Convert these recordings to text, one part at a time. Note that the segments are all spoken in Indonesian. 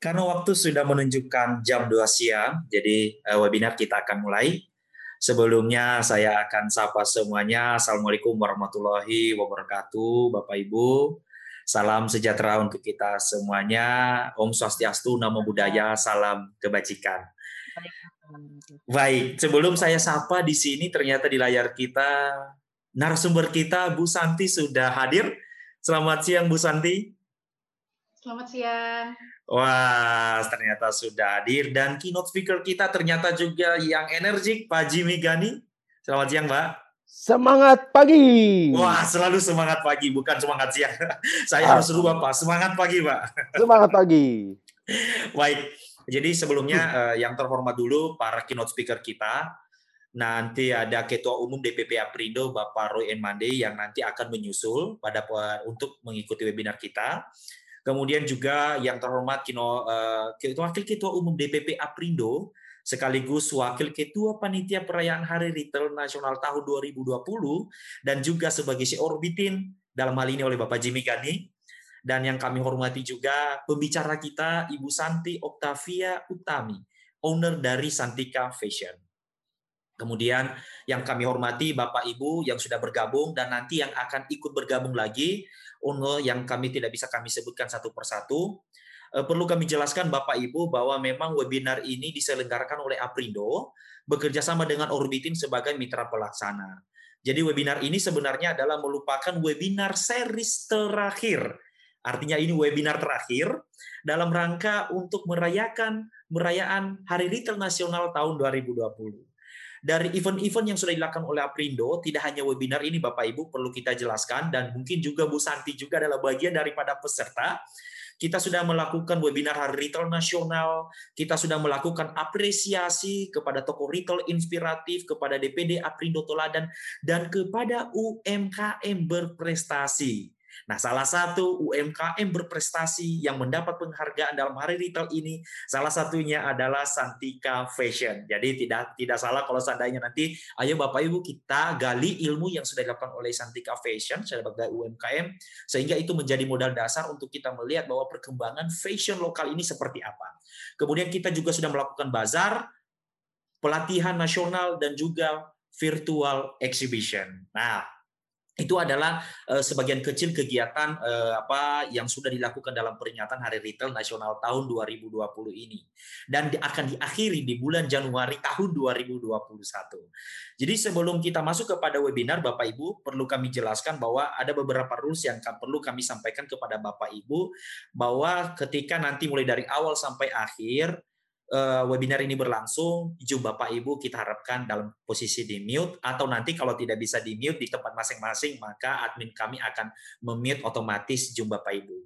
Karena waktu sudah menunjukkan jam 2 siang, jadi uh, webinar kita akan mulai. Sebelumnya saya akan sapa semuanya. Assalamualaikum warahmatullahi wabarakatuh, Bapak Ibu. Salam sejahtera untuk kita semuanya. Om Swastiastu, Namo Buddhaya, salam kebajikan. Baik, sebelum saya sapa di sini ternyata di layar kita narasumber kita Bu Santi sudah hadir. Selamat siang Bu Santi. Selamat siang. Wah, ternyata sudah hadir dan keynote speaker kita ternyata juga yang energik, Pak Jimmy Gani. Selamat siang, Pak. Semangat pagi. Wah, selalu semangat pagi, bukan semangat siang. Saya ah. harus rubah, Pak. Semangat pagi, Pak. Semangat pagi. Baik. Jadi sebelumnya uh, yang terhormat dulu para keynote speaker kita. Nanti ada Ketua Umum DPP Aprindo Bapak Roy Enmande yang nanti akan menyusul pada untuk mengikuti webinar kita. Kemudian juga yang terhormat Kino, uh, Wakil Ketua Umum DPP Aprindo sekaligus Wakil Ketua Panitia Perayaan Hari Retail Nasional tahun 2020 dan juga sebagai si Orbitin dalam hal ini oleh Bapak Jimmy Gani dan yang kami hormati juga pembicara kita Ibu Santi Octavia Utami, owner dari Santika Fashion. Kemudian yang kami hormati Bapak Ibu yang sudah bergabung dan nanti yang akan ikut bergabung lagi Uno yang kami tidak bisa kami sebutkan satu persatu. Eh, perlu kami jelaskan Bapak Ibu bahwa memang webinar ini diselenggarakan oleh Aprindo bekerja sama dengan Orbitin sebagai mitra pelaksana. Jadi webinar ini sebenarnya adalah melupakan webinar series terakhir. Artinya ini webinar terakhir dalam rangka untuk merayakan merayaan Hari Retail Nasional tahun 2020 dari event-event yang sudah dilakukan oleh Aprindo, tidak hanya webinar ini Bapak Ibu perlu kita jelaskan dan mungkin juga Bu Santi juga adalah bagian daripada peserta. Kita sudah melakukan webinar Hari Retail Nasional, kita sudah melakukan apresiasi kepada toko retail inspiratif, kepada DPD Aprindo Toladan, dan kepada UMKM berprestasi. Nah, salah satu UMKM berprestasi yang mendapat penghargaan dalam hari retail ini salah satunya adalah Santika Fashion. Jadi tidak tidak salah kalau seandainya nanti ayo Bapak Ibu kita gali ilmu yang sudah dilakukan oleh Santika Fashion sebagai UMKM sehingga itu menjadi modal dasar untuk kita melihat bahwa perkembangan fashion lokal ini seperti apa. Kemudian kita juga sudah melakukan bazar, pelatihan nasional dan juga virtual exhibition. Nah, itu adalah uh, sebagian kecil kegiatan uh, apa yang sudah dilakukan dalam peringatan Hari Retail Nasional tahun 2020 ini dan di, akan diakhiri di bulan Januari tahun 2021. Jadi sebelum kita masuk kepada webinar Bapak Ibu perlu kami jelaskan bahwa ada beberapa rules yang perlu kami sampaikan kepada Bapak Ibu bahwa ketika nanti mulai dari awal sampai akhir webinar ini berlangsung, Zoom Bapak Ibu kita harapkan dalam posisi di mute atau nanti kalau tidak bisa di mute di tempat masing-masing maka admin kami akan memute otomatis Zoom Bapak Ibu.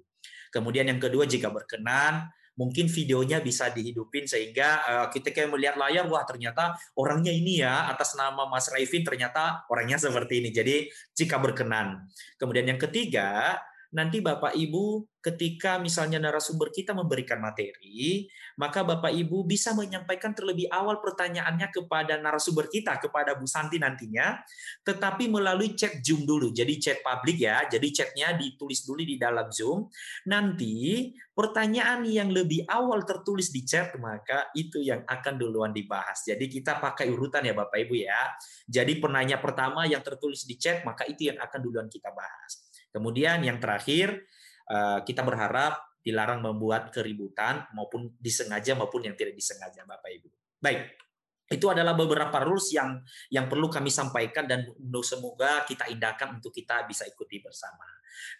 Kemudian yang kedua jika berkenan mungkin videonya bisa dihidupin sehingga uh, kita kayak melihat layar wah ternyata orangnya ini ya atas nama Mas Raifin ternyata orangnya seperti ini. Jadi jika berkenan. Kemudian yang ketiga nanti Bapak Ibu ketika misalnya narasumber kita memberikan materi, maka Bapak Ibu bisa menyampaikan terlebih awal pertanyaannya kepada narasumber kita, kepada Bu Santi nantinya, tetapi melalui chat Zoom dulu. Jadi chat publik ya, jadi chatnya ditulis dulu di dalam Zoom. Nanti pertanyaan yang lebih awal tertulis di chat, maka itu yang akan duluan dibahas. Jadi kita pakai urutan ya Bapak Ibu ya. Jadi penanya pertama yang tertulis di chat, maka itu yang akan duluan kita bahas. Kemudian yang terakhir, eh, kita berharap dilarang membuat keributan maupun disengaja maupun yang tidak disengaja Bapak Ibu. Baik. Itu adalah beberapa rules yang yang perlu kami sampaikan dan semoga kita indahkan untuk kita bisa ikuti bersama.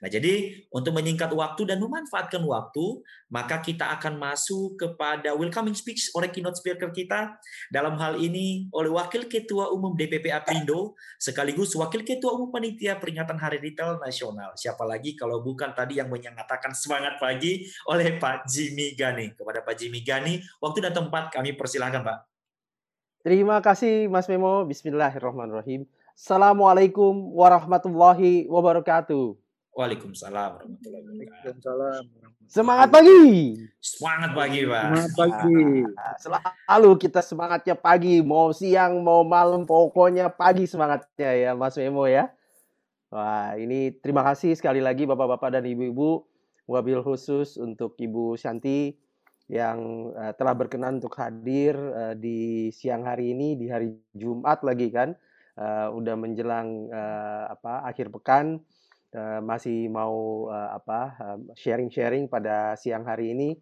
Nah, jadi untuk menyingkat waktu dan memanfaatkan waktu, maka kita akan masuk kepada welcoming speech oleh keynote speaker kita dalam hal ini oleh Wakil Ketua Umum DPP Aprindo sekaligus Wakil Ketua Umum Panitia Peringatan Hari Retail Nasional. Siapa lagi kalau bukan tadi yang menyatakan semangat pagi oleh Pak Jimmy Gani. Kepada Pak Jimmy Gani, waktu dan tempat kami persilahkan Pak. Terima kasih Mas Memo. Bismillahirrahmanirrahim. Assalamualaikum warahmatullahi wabarakatuh. Waalaikumsalam warahmatullahi wabarakatuh. Semangat pagi. Semangat pagi, Pak. Semangat pagi. Selalu kita semangatnya pagi, mau siang, mau malam, pokoknya pagi semangatnya ya, Mas Memo ya. Wah, ini terima kasih sekali lagi Bapak-bapak dan Ibu-ibu. Wabil khusus untuk Ibu Shanti yang uh, telah berkenan untuk hadir uh, di siang hari ini di hari Jumat lagi kan uh, udah menjelang uh, apa akhir pekan uh, masih mau uh, apa sharing-sharing pada siang hari ini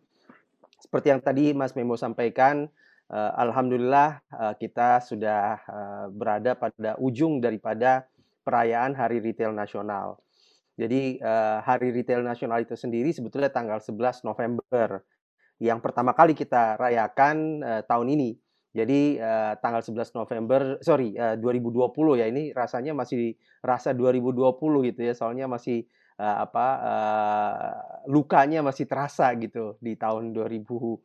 seperti yang tadi Mas Memo sampaikan uh, alhamdulillah uh, kita sudah uh, berada pada ujung daripada perayaan Hari Retail Nasional. Jadi uh, Hari Retail Nasional itu sendiri sebetulnya tanggal 11 November yang pertama kali kita rayakan uh, tahun ini. Jadi uh, tanggal 11 November, sorry, uh, 2020 ya ini rasanya masih rasa 2020 gitu ya, soalnya masih uh, apa uh, lukanya masih terasa gitu di tahun 2020.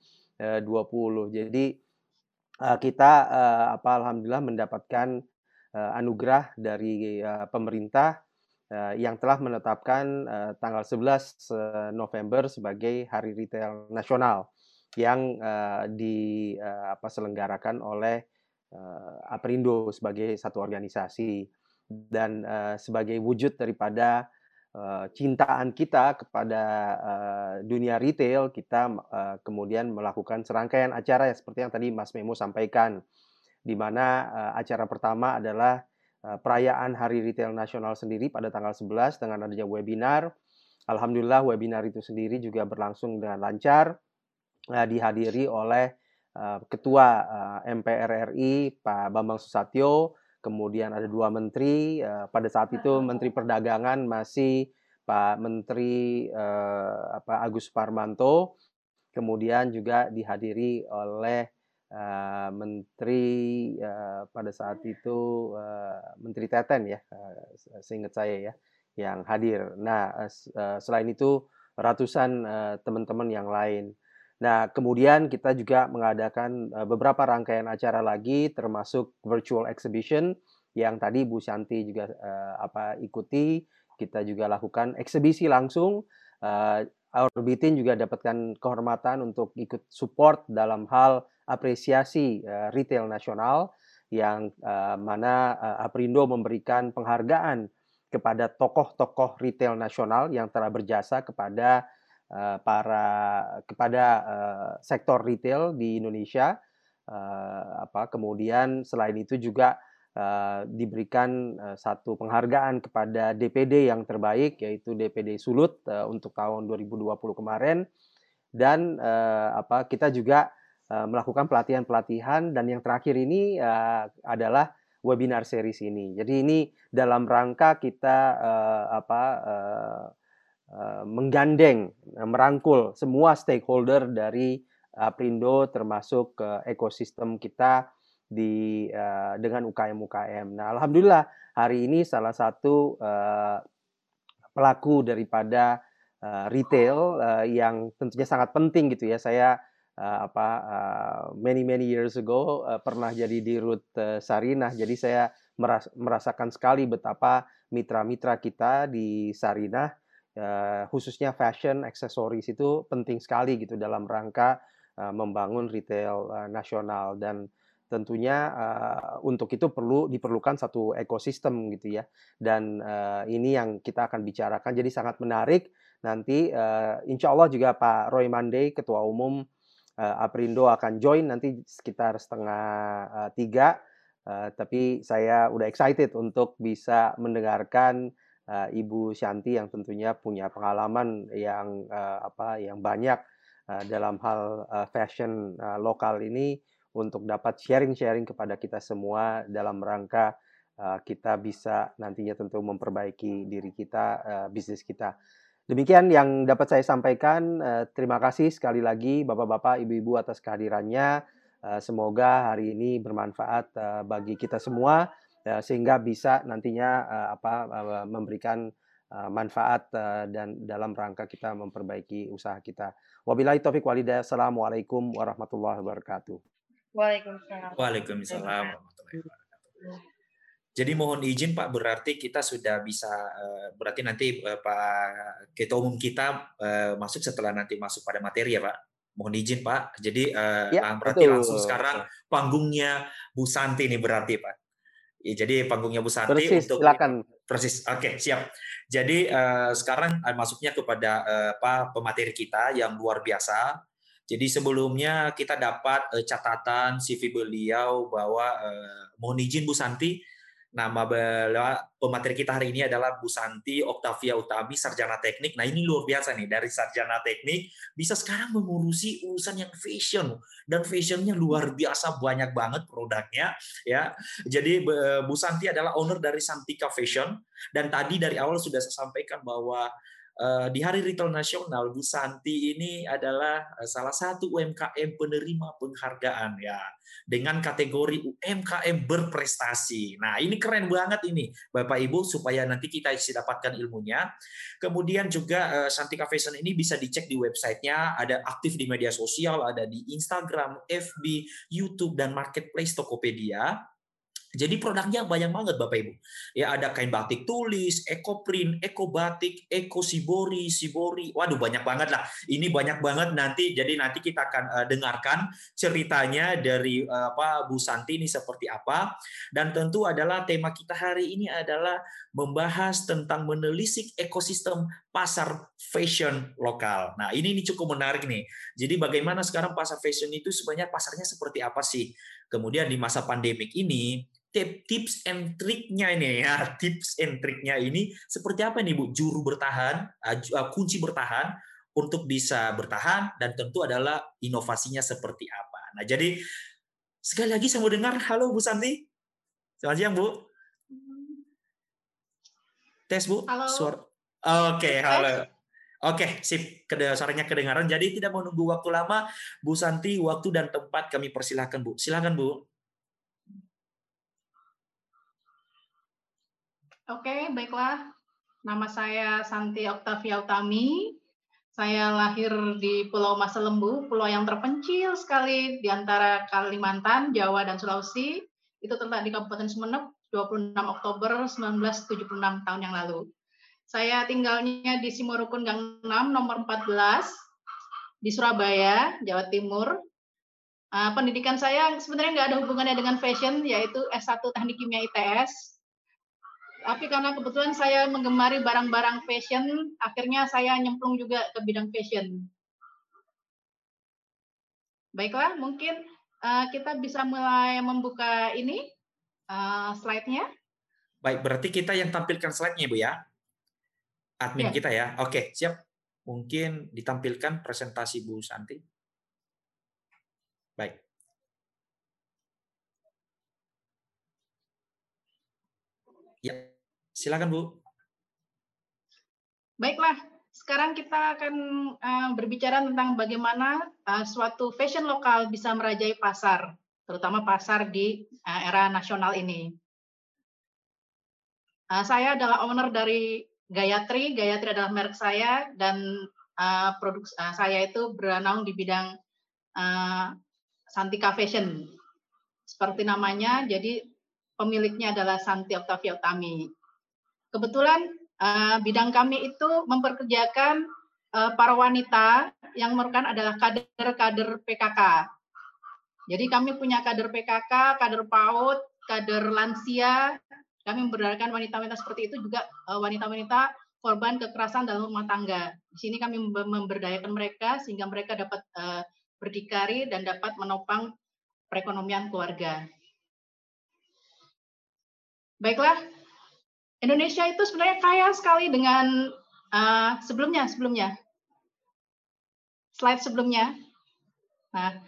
Jadi uh, kita uh, apa alhamdulillah mendapatkan uh, anugerah dari uh, pemerintah yang telah menetapkan uh, tanggal 11 November sebagai Hari Retail Nasional yang di apa selenggarakan oleh Aprindo sebagai satu organisasi. Dan sebagai wujud daripada cintaan kita kepada dunia retail kita kemudian melakukan serangkaian acara ya seperti yang tadi Mas Memo sampaikan di mana acara pertama adalah Eh, perayaan Hari Retail Nasional sendiri pada tanggal 11 dengan adanya webinar. Alhamdulillah webinar itu sendiri juga berlangsung dengan lancar, uh, dihadiri oleh uh, Ketua MPR RI Pak Bambang Susatyo, kemudian ada dua menteri, pada saat itu Menteri Perdagangan masih Pak Menteri apa Agus Parmanto, kemudian juga dihadiri oleh uh, menteri uh, pada saat itu uh, Menteri Teten ya, uh, seingat saya ya, yang hadir. Nah, uh, selain itu ratusan uh, teman-teman yang lain. Nah, kemudian kita juga mengadakan uh, beberapa rangkaian acara lagi, termasuk virtual exhibition yang tadi Bu Shanti juga uh, apa ikuti. Kita juga lakukan eksibisi langsung. Uh, Orbitin juga dapatkan kehormatan untuk ikut support dalam hal apresiasi uh, retail nasional yang uh, mana uh, Aprindo memberikan penghargaan kepada tokoh-tokoh retail nasional yang telah berjasa kepada uh, para kepada uh, sektor retail di Indonesia. Uh, apa kemudian selain itu juga uh, diberikan uh, satu penghargaan kepada DPD yang terbaik yaitu DPD Sulut uh, untuk tahun 2020 kemarin dan apa kita juga Eh, melakukan pelatihan-pelatihan dan yang terakhir ini adalah webinar series ini. Jadi ini dalam rangka kita uh, apa uh, menggandeng, merangkul semua stakeholder dari Aprindo termasuk uh, ekosistem kita di uh, dengan UKM-UKM. Nah, alhamdulillah hari ini salah satu uh, pelaku daripada uh, retail uh, yang tentunya sangat penting gitu ya. Saya uh, apa uh, many many years ago uh, pernah jadi di Rut uh, Sarinah. Jadi saya meras merasakan sekali betapa mitra-mitra kita di Sarinah uh, khususnya fashion accessories itu penting sekali gitu dalam rangka uh, membangun retail uh, nasional dan tentunya uh, untuk itu perlu diperlukan satu ekosistem gitu ya. Dan uh, ini yang kita akan bicarakan. Jadi sangat menarik. Nanti uh, insya Allah juga Pak Roy Mande Ketua Umum uh, Aprindo akan join nanti sekitar setengah uh, tiga. Uh, tapi saya udah excited untuk bisa mendengarkan uh, Ibu Shanti yang tentunya punya pengalaman yang uh, apa yang banyak uh, dalam hal uh, fashion uh, lokal ini untuk dapat sharing-sharing kepada kita semua dalam rangka uh, kita bisa nantinya tentu memperbaiki diri kita, uh, bisnis kita. Demikian yang dapat saya sampaikan. Eh, terima kasih sekali lagi Bapak-bapak, Ibu-ibu atas kehadirannya. Eh, semoga hari ini bermanfaat eh, bagi kita semua sehingga bisa nantinya apa memberikan manfaat dan dalam rangka kita memperbaiki usaha kita. Wabillahi taufik walhidayah. Assalamualaikum warahmatullahi wabarakatuh. Waalaikumsalam. Waalaikumsalam. Jadi mohon izin Pak, berarti kita sudah bisa, eh, berarti nanti eh, Pak Ketua Umum kita eh, masuk setelah nanti masuk pada materi ya Pak. Mohon izin Pak. Jadi ya, berarti betul. langsung sekarang panggungnya Bu Santi nih berarti Pak. Ya, jadi panggungnya Bu Santi persis, untuk silakan. Persis. Oke, okay, siap. Jadi sekarang masuknya kepada uh, apa pemateri kita yang luar biasa Jadi sebelumnya kita dapat uh, catatan CV beliau bahwa uh, mohon izin Bu Santi Nama pemateri kita hari ini adalah Bu Santi Oktavia Utami, Sarjana Teknik. Nah ini luar biasa nih, dari Sarjana Teknik bisa sekarang mengurusi urusan yang fashion. Dan fashionnya luar biasa, banyak banget produknya. ya. Jadi Bu Santi adalah owner dari Santika Fashion. Dan tadi dari awal sudah saya sampaikan bahwa di Hari Retail Nasional, Bu Santi ini adalah eh, salah satu UMKM penerima penghargaan ya dengan kategori UMKM berprestasi. Nah, ini keren banget ini Bapak Ibu supaya nanti kita bisa dapatkan ilmunya. Kemudian juga uh, Santika Fashion ini bisa dicek di websitenya, ada aktif di media sosial, ada di Instagram, FB, YouTube dan marketplace Tokopedia. Jadi produknya banyak banget Bapak Ibu. Ya ada kain batik tulis, eco print, eco batik, eco sibori, sibori. Waduh banyak banget lah. Ini banyak banget nanti. Jadi nanti kita akan uh, dengarkan ceritanya dari uh, apa Bu Santi ini seperti apa. Dan tentu adalah tema kita hari ini adalah membahas tentang menelisik ekosistem pasar fashion lokal. Nah, ini ini cukup menarik nih. Jadi bagaimana sekarang pasar fashion itu sebenarnya pasarnya seperti apa sih? Kemudian di masa pandemik ini tips and triknya ini ya tips and triknya ini seperti apa nih bu juru bertahan uh, uh, kunci bertahan untuk bisa bertahan dan tentu adalah inovasinya seperti apa nah jadi sekali lagi saya mau dengar halo bu Santi selamat siang bu tes bu halo oke okay, halo Oke, sip. Suaranya kedengaran. Jadi tidak menunggu waktu lama, Bu Santi, waktu dan tempat kami persilahkan, Bu. Silakan, Bu. Oke, baiklah. Nama saya Santi Oktavia Utami. Saya lahir di Pulau Masa Lembu, pulau yang terpencil sekali di antara Kalimantan, Jawa, dan Sulawesi. Itu terletak di Kabupaten Sumeneb, 26 Oktober 1976 tahun yang lalu. Saya tinggalnya di Simorukun Gang 6, nomor 14, di Surabaya, Jawa Timur. Uh, pendidikan saya sebenarnya nggak ada hubungannya dengan fashion, yaitu S1 Teknik Kimia ITS tapi karena kebetulan saya menggemari barang-barang fashion, akhirnya saya nyemplung juga ke bidang fashion. Baiklah, mungkin uh, kita bisa mulai membuka ini uh, slide-nya. Baik, berarti kita yang tampilkan slide-nya, Bu ya? Admin ya. kita ya. Oke, siap. Mungkin ditampilkan presentasi Bu Santi. Baik. Ya. Silakan Bu. Baiklah, sekarang kita akan uh, berbicara tentang bagaimana uh, suatu fashion lokal bisa merajai pasar, terutama pasar di uh, era nasional ini. Saya adalah owner dari Gayatri. Gayatri adalah merek saya dan produk saya itu beranaung di bidang Santika Fashion. Seperti namanya, jadi pemiliknya adalah Santi Octavia Utami. Kebetulan uh, bidang kami itu memperkerjakan uh, para wanita yang merupakan adalah kader-kader PKK. Jadi kami punya kader PKK, kader PAUD, kader lansia. Kami memberdayakan wanita-wanita seperti itu juga eh, wanita-wanita korban kekerasan dalam rumah tangga. Di sini kami memberdayakan mereka sehingga mereka dapat berdikari dan dapat menopang perekonomian keluarga. Baiklah, Indonesia itu sebenarnya kaya sekali dengan uh, sebelumnya sebelumnya slide sebelumnya. Nah,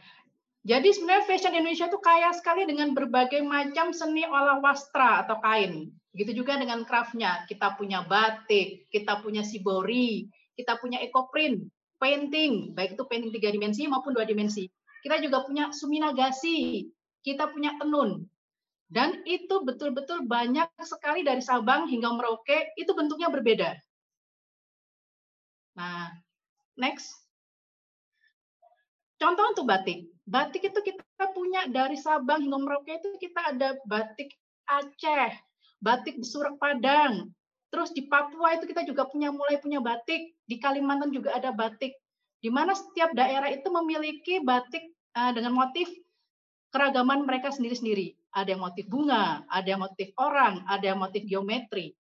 jadi sebenarnya fashion Indonesia itu kaya sekali dengan berbagai macam seni olah wastra atau kain. Begitu juga dengan craftnya. Kita punya batik, kita punya sibori, kita punya ecoprint, painting, baik itu painting tiga dimensi maupun dua dimensi. Kita juga punya suminagasi, kita punya tenun. Dan itu betul-betul banyak sekali dari Sabang hingga Merauke, itu bentuknya berbeda. Nah, next. Contoh untuk batik. Batik itu kita punya dari Sabang hingga Merauke itu kita ada batik Aceh, batik Surak Padang. Terus di Papua itu kita juga punya mulai punya batik. Di Kalimantan juga ada batik. Di mana setiap daerah itu memiliki batik uh, dengan motif keragaman mereka sendiri-sendiri ada yang motif bunga, ada yang motif orang, ada yang motif geometri.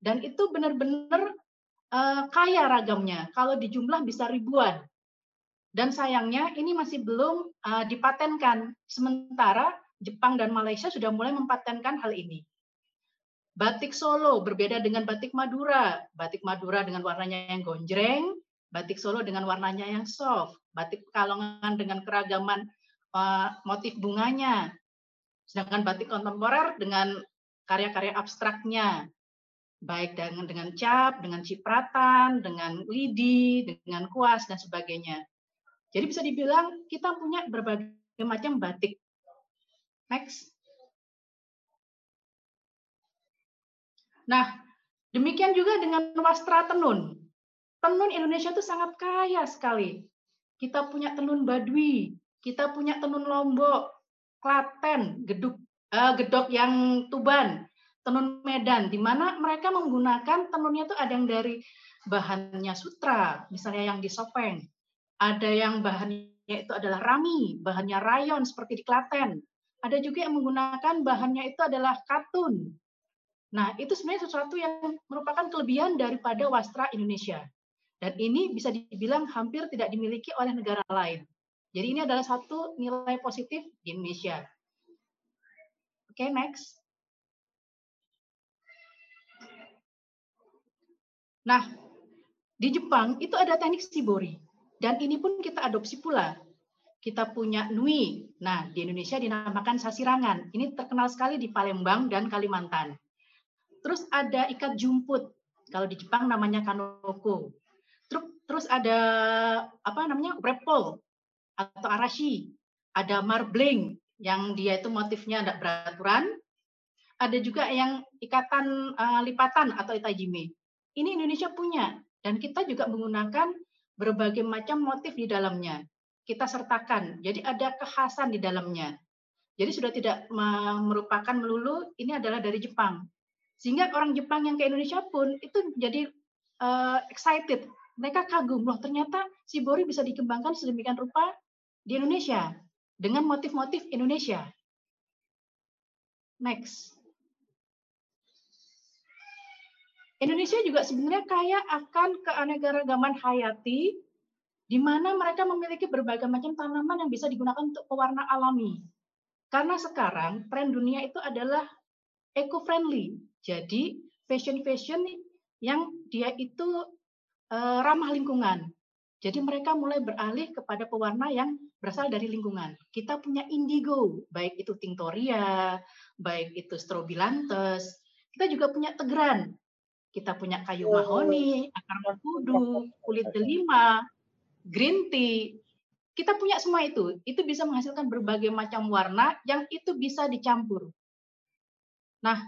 Dan itu benar-benar uh, kaya ragamnya. Kalau dijumlah bisa ribuan. Dan sayangnya ini masih belum uh, dipatenkan. Sementara Jepang dan Malaysia sudah mulai mempatenkan hal ini. Batik Solo berbeda dengan batik Madura. Batik Madura dengan warnanya yang gonjreng, batik Solo dengan warnanya yang soft, batik Pekalongan dengan keragaman motif bunganya. Sedangkan batik kontemporer dengan karya-karya abstraknya, baik dengan dengan cap, dengan cipratan, dengan lidi, dengan kuas dan sebagainya. Jadi bisa dibilang kita punya berbagai macam batik. Next. Nah, demikian juga dengan wastra tenun. Tenun Indonesia itu sangat kaya sekali. Kita punya tenun Badui, kita punya tenun Lombok, Klaten, geduk, uh, gedok yang Tuban, tenun Medan, di mana mereka menggunakan tenunnya itu ada yang dari bahannya sutra, misalnya yang di Sopeng, ada yang bahannya itu adalah rami, bahannya rayon seperti di Klaten. Ada juga yang menggunakan bahannya itu adalah katun. Nah, itu sebenarnya sesuatu yang merupakan kelebihan daripada wastra Indonesia. Dan ini bisa dibilang hampir tidak dimiliki oleh negara lain. Jadi ini adalah satu nilai positif di Indonesia. Oke, okay, next. Nah, di Jepang itu ada teknik shibori. Dan ini pun kita adopsi pula. Kita punya nui. Nah, di Indonesia dinamakan sasirangan. Ini terkenal sekali di Palembang dan Kalimantan. Terus ada ikat jumput. Kalau di Jepang namanya kanoko. Terus ada apa namanya? repol atau arashi. Ada marbling yang dia itu motifnya ada beraturan. Ada juga yang ikatan uh, lipatan atau itajime. Ini Indonesia punya dan kita juga menggunakan berbagai macam motif di dalamnya. Kita sertakan, jadi ada kekhasan di dalamnya. Jadi sudah tidak merupakan melulu ini adalah dari Jepang. Sehingga orang Jepang yang ke Indonesia pun itu jadi uh, excited. Mereka kagum loh ternyata si Bori bisa dikembangkan sedemikian rupa di Indonesia dengan motif-motif Indonesia. Next. Indonesia juga sebenarnya kaya akan keanekaragaman hayati, di mana mereka memiliki berbagai macam tanaman yang bisa digunakan untuk pewarna alami. Karena sekarang tren dunia itu adalah eco-friendly. Jadi fashion-fashion yang dia itu uh, ramah lingkungan. Jadi mereka mulai beralih kepada pewarna yang berasal dari lingkungan. Kita punya indigo, baik itu tinctoria, baik itu strobilantes. Kita juga punya tegran, kita punya kayu oh. mahoni, akar mengkudu, kulit delima, green tea. Kita punya semua itu. Itu bisa menghasilkan berbagai macam warna yang itu bisa dicampur. Nah,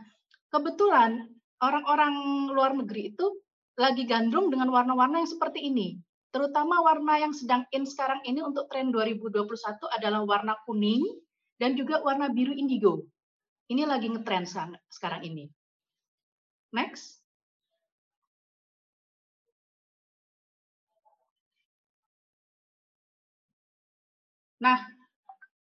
kebetulan orang-orang luar negeri itu lagi gandrung dengan warna-warna yang seperti ini. Terutama warna yang sedang in sekarang ini untuk tren 2021 adalah warna kuning dan juga warna biru indigo. Ini lagi ngetren sekarang ini. Next. Nah,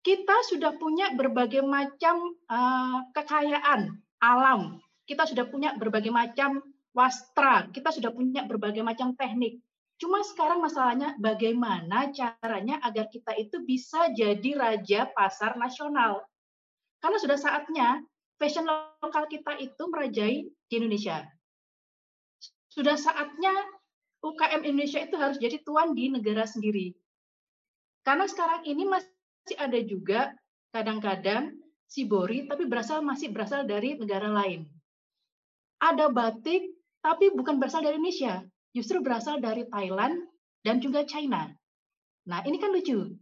kita sudah punya berbagai macam uh, kekayaan alam. Kita sudah punya berbagai macam wastra. Kita sudah punya berbagai macam teknik. Cuma sekarang masalahnya bagaimana caranya agar kita itu bisa jadi raja pasar nasional. Karena sudah saatnya fashion lokal kita itu merajai di Indonesia. Sudah saatnya UKM Indonesia itu harus jadi tuan di negara sendiri. Karena sekarang ini masih ada juga kadang-kadang sibori tapi berasal masih berasal dari negara lain. Ada batik tapi bukan berasal dari Indonesia, justru berasal dari Thailand dan juga China. Nah, ini kan lucu.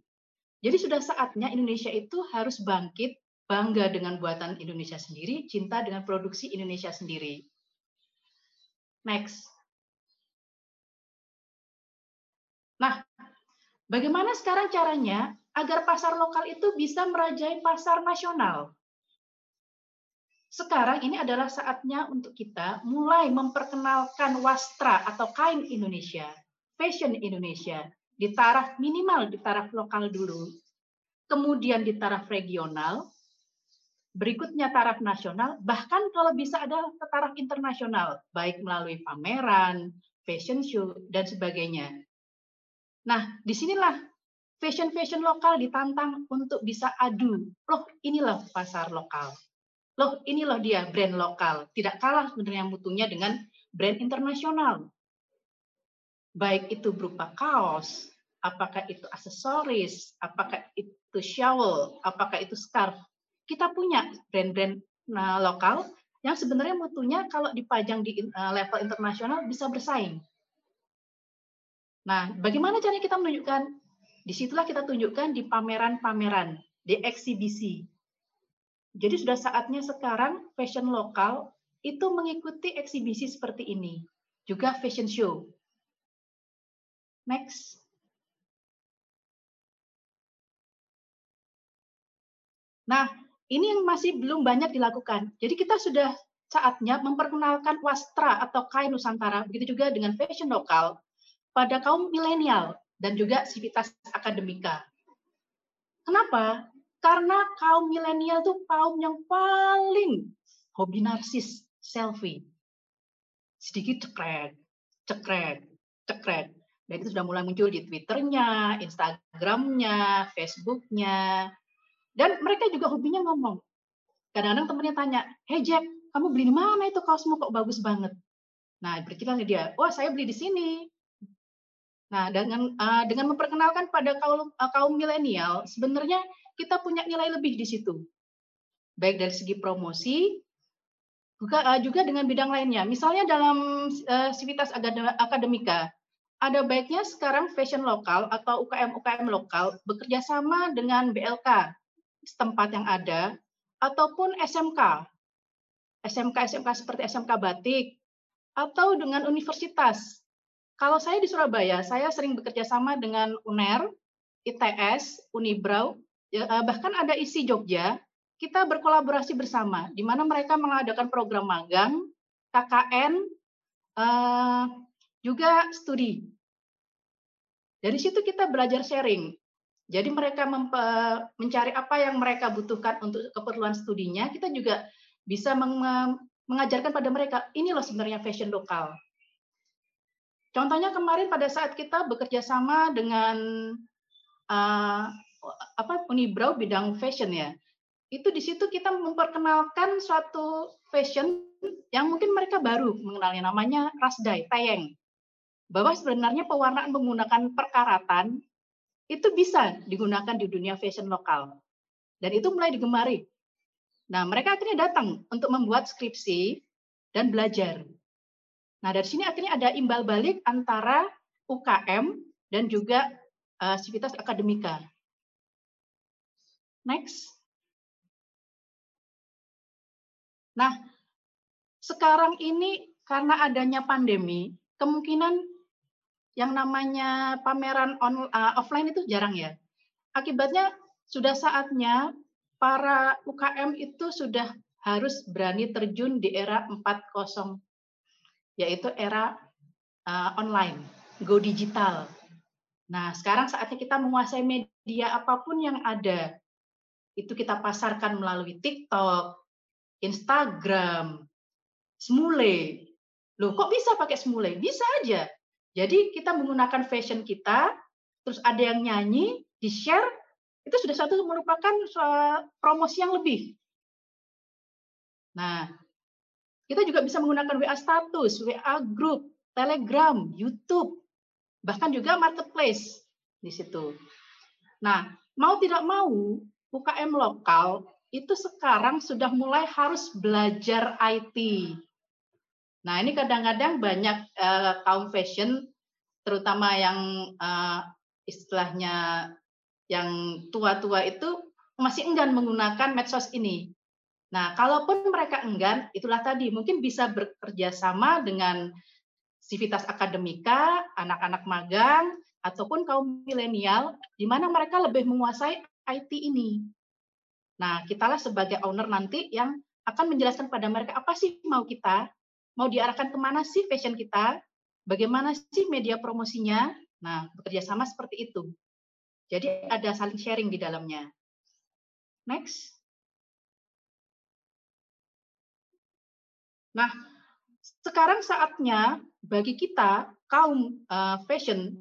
Jadi sudah saatnya Indonesia itu harus bangkit, bangga dengan buatan Indonesia sendiri, cinta dengan produksi Indonesia sendiri. Next. Nah, Bagaimana sekarang caranya agar pasar lokal itu bisa merajai pasar nasional? Sekarang ini adalah saatnya untuk kita mulai memperkenalkan wastra atau kain Indonesia, fashion Indonesia di taraf minimal di taraf lokal dulu, kemudian di taraf regional, berikutnya taraf nasional, bahkan kalau bisa ada ke taraf internasional, baik melalui pameran, fashion show, dan sebagainya. Nah, di sinilah fashion-fashion lokal ditantang untuk bisa adu. Loh, inilah pasar lokal. Loh, inilah dia brand lokal. Tidak kalah sebenarnya mutunya dengan brand internasional. Baik itu berupa kaos, apakah itu aksesoris, apakah itu shawl, apakah itu scarf. Kita punya brand-brand nah, lokal yang sebenarnya mutunya kalau dipajang di uh, level internasional bisa bersaing. Nah, bagaimana caranya kita menunjukkan Di situlah kita tunjukkan di pameran-pameran, di eksibisi. Jadi sudah saatnya sekarang fashion lokal itu mengikuti eksibisi seperti ini. Juga fashion show. Next. Nah, ini yang masih belum banyak dilakukan. Jadi kita sudah saatnya memperkenalkan wastra atau kain Nusantara, begitu juga dengan fashion lokal pada kaum milenial dan juga sivitas akademika. Kenapa? Karena kaum milenial itu kaum yang paling hobi narsis, selfie. Sedikit cekrek, cekrek, cekrek. Dan itu sudah mulai muncul di Twitternya, Instagramnya, Facebooknya. Dan mereka juga hobinya ngomong. Kadang-kadang temennya tanya, hey Jack, kamu beli di mana itu kaosmu kok bagus banget? Nah, bercerita dia, wah saya beli di sini. Nah, dengan uh, dengan memperkenalkan pada kaum uh, kaum milenial, sebenarnya kita punya nilai lebih di situ. Baik dari segi promosi, juga uh, juga dengan bidang lainnya. Misalnya dalam uh, sivitas akademika, ada baiknya sekarang fashion lokal atau UKM-UKM lokal bekerja sama dengan BLK setempat yang ada ataupun SMK. SMK-SMK seperti SMK Batik atau dengan universitas kalau saya di Surabaya, saya sering bekerja sama dengan UNER, ITS, Unibrau, eh, bahkan ada isi Jogja, kita berkolaborasi bersama, di mana mereka mengadakan program magang, KKN, eh, juga studi. Dari situ kita belajar sharing. Jadi mereka mencari apa yang mereka butuhkan untuk keperluan studinya, kita juga bisa mengajarkan pada mereka, ini loh sebenarnya fashion lokal. Contohnya kemarin pada saat kita bekerja sama dengan uh, apa Unibrau bidang fashion ya, itu di situ kita memperkenalkan suatu fashion yang mungkin mereka baru mengenalnya namanya rasdai tayeng bahwa sebenarnya pewarnaan menggunakan perkaratan itu bisa digunakan di dunia fashion lokal dan itu mulai digemari. Nah mereka akhirnya datang untuk membuat skripsi dan belajar Nah, dari sini akhirnya ada imbal balik antara UKM dan juga uh, akademika. Next. Nah, sekarang ini karena adanya pandemi, kemungkinan yang namanya pameran on, uh, offline itu jarang ya. Akibatnya sudah saatnya para UKM itu sudah harus berani terjun di era 4.0 yaitu era uh, online, go digital. Nah, sekarang saatnya kita menguasai media apa pun yang ada. Itu kita pasarkan melalui TikTok, Instagram, Smule. Loh, kok bisa pakai Smule? Bisa aja. Jadi kita menggunakan fashion kita, terus ada yang nyanyi, di-share, itu sudah satu merupakan promosi yang lebih. Nah, kita juga bisa menggunakan WA status, WA group, Telegram, YouTube, bahkan juga marketplace di situ. Nah, mau tidak mau UKM lokal itu sekarang sudah mulai harus belajar IT. Nah, ini kadang-kadang banyak uh, kaum fashion, terutama yang uh, istilahnya yang tua-tua itu masih enggan menggunakan medsos ini. Nah, kalaupun mereka enggan, itulah tadi mungkin bisa bekerja sama dengan sivitas akademika, anak-anak magang, ataupun kaum milenial, di mana mereka lebih menguasai IT ini. Nah, kitalah sebagai owner nanti yang akan menjelaskan pada mereka apa sih mau kita, mau diarahkan ke mana sih fashion kita, bagaimana sih media promosinya. Nah, bekerja sama seperti itu. Jadi ada saling sharing di dalamnya. Next. Nah, sekarang saatnya bagi kita kaum uh, fashion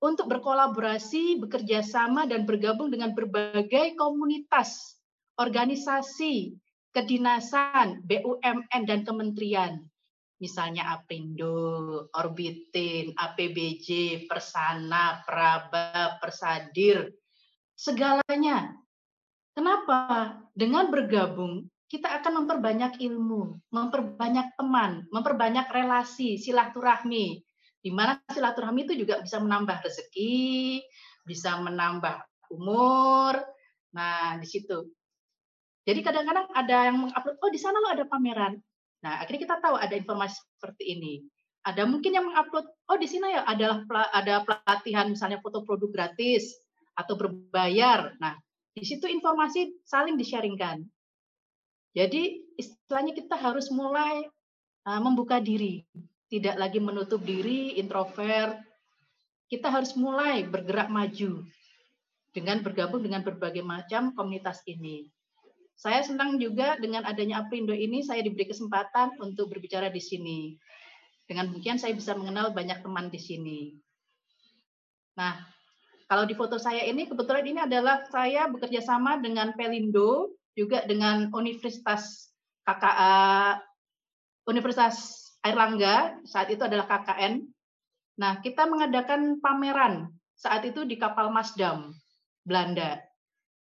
untuk berkolaborasi, bekerja sama, dan bergabung dengan berbagai komunitas, organisasi, kedinasan, BUMN, dan kementerian. Misalnya Aprindo, Orbitin, APBJ, Persana, Praba, Persadir, segalanya. Kenapa? Dengan bergabung, kita akan memperbanyak ilmu, memperbanyak teman, memperbanyak relasi, silaturahmi, di mana silaturahmi itu juga bisa menambah rezeki, bisa menambah umur. Nah, di situ. Jadi kadang-kadang ada yang mengupload, oh di sana lo ada pameran. Nah, akhirnya kita tahu ada informasi seperti ini. Ada mungkin yang mengupload, oh di sini ya adalah ada pelatihan misalnya foto produk gratis atau berbayar. Nah, di situ informasi saling di-sharingkan. Jadi istilahnya kita harus mulai uh, membuka diri tidak lagi menutup diri, introvert. Kita harus mulai bergerak maju dengan bergabung dengan berbagai macam komunitas ini. Saya senang juga dengan adanya Aprindo ini, saya diberi kesempatan untuk berbicara di sini. Dengan demikian saya bisa mengenal banyak teman di sini. Nah, kalau di foto saya ini, kebetulan ini adalah saya bekerja sama dengan Pelindo, juga dengan Universitas KKA, Universitas Airlangga saat itu adalah KKN. Nah, kita mengadakan pameran saat itu di kapal Masdam, Belanda.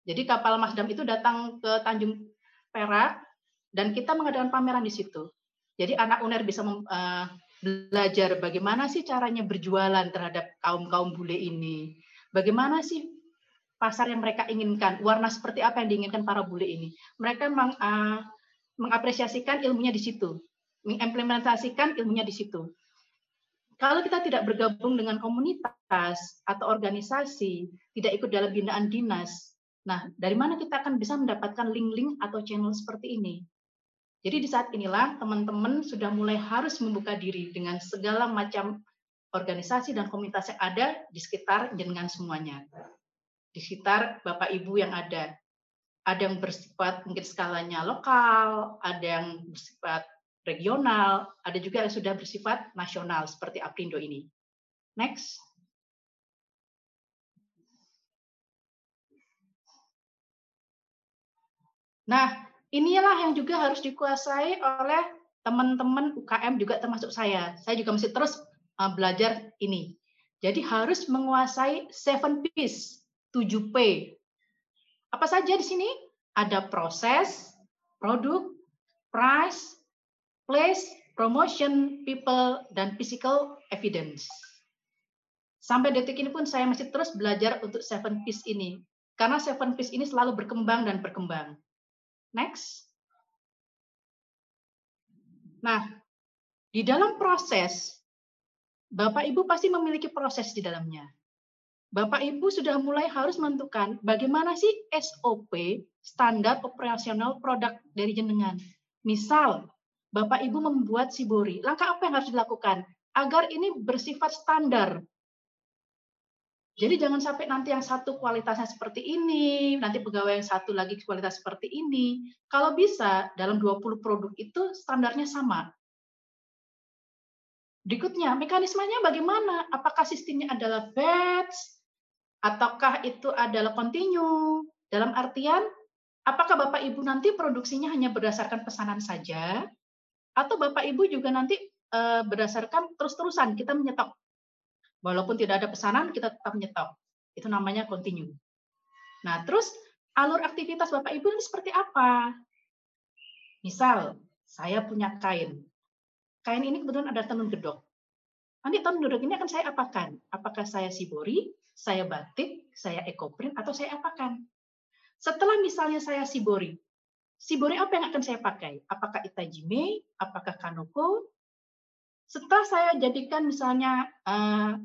Jadi kapal Masdam itu datang ke Tanjung Perak dan kita mengadakan pameran di situ. Jadi anak UNER bisa uh, belajar bagaimana sih caranya berjualan terhadap kaum-kaum bule ini. Bagaimana sih pasar yang mereka inginkan, warna seperti apa yang diinginkan para bule ini. Mereka meng, uh, mengapresiasikan ilmunya di situ mengimplementasikan ilmunya di situ. Kalau kita tidak bergabung dengan komunitas atau organisasi, tidak ikut dalam binaan dinas, nah dari mana kita akan bisa mendapatkan link-link atau channel seperti ini? Jadi di saat inilah teman-teman sudah mulai harus membuka diri dengan segala macam organisasi dan komunitas yang ada di sekitar jenengan semuanya. Di sekitar Bapak Ibu yang ada. Ada yang bersifat mungkin skalanya lokal, ada yang bersifat regional, ada juga yang sudah bersifat nasional seperti Aprindo ini. Next. Nah, inilah yang juga harus dikuasai oleh teman-teman UKM juga termasuk saya. Saya juga masih terus uh, belajar ini. Jadi harus menguasai 7 P's, 7P. Apa saja di sini? Ada proses, produk, price, place, promotion, people, dan physical evidence. Sampai detik ini pun saya masih terus belajar untuk seven piece ini. Karena seven piece ini selalu berkembang dan berkembang. Next. Nah, di dalam proses, Bapak Ibu pasti memiliki proses di dalamnya. Bapak Ibu sudah mulai harus menentukan bagaimana sih SOP, standar operasional produk dari jenengan. Misal, Bapak Ibu membuat Sibori. Langkah apa yang harus dilakukan agar ini bersifat standar? Jadi jangan sampai nanti yang satu kualitasnya seperti ini, nanti pegawai yang satu lagi kualitas seperti ini. Kalau bisa dalam 20 produk itu standarnya sama. Berikutnya, mekanismenya bagaimana? Apakah sistemnya adalah batch ataukah itu adalah continue? Dalam artian apakah Bapak Ibu nanti produksinya hanya berdasarkan pesanan saja atau Bapak Ibu juga nanti uh, berdasarkan terus-terusan kita menyetok. Walaupun tidak ada pesanan, kita tetap menyetok. Itu namanya continue. Nah, terus alur aktivitas Bapak Ibu ini seperti apa? Misal, saya punya kain. Kain ini kebetulan ada tenun gedok. Nanti tenun gedok ini akan saya apakan? Apakah saya sibori, saya batik, saya ekoprint, atau saya apakan? Setelah misalnya saya sibori, Shibori apa yang akan saya pakai? Apakah Itajime? Apakah Kanoko? Setelah saya jadikan misalnya uh,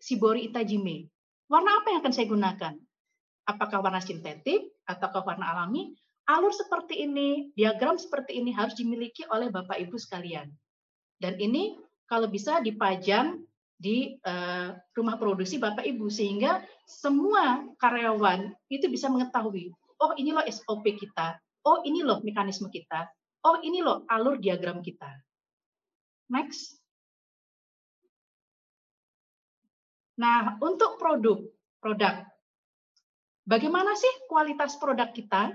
Shibori Itajime, warna apa yang akan saya gunakan? Apakah warna sintetik ataukah warna alami? Alur seperti ini, diagram seperti ini harus dimiliki oleh Bapak Ibu sekalian. Dan ini kalau bisa dipajang di uh, rumah produksi Bapak Ibu sehingga semua karyawan itu bisa mengetahui, oh ini loh SOP kita, oh ini loh mekanisme kita, oh ini loh alur diagram kita. Next. Nah, untuk produk, produk, bagaimana sih kualitas produk kita?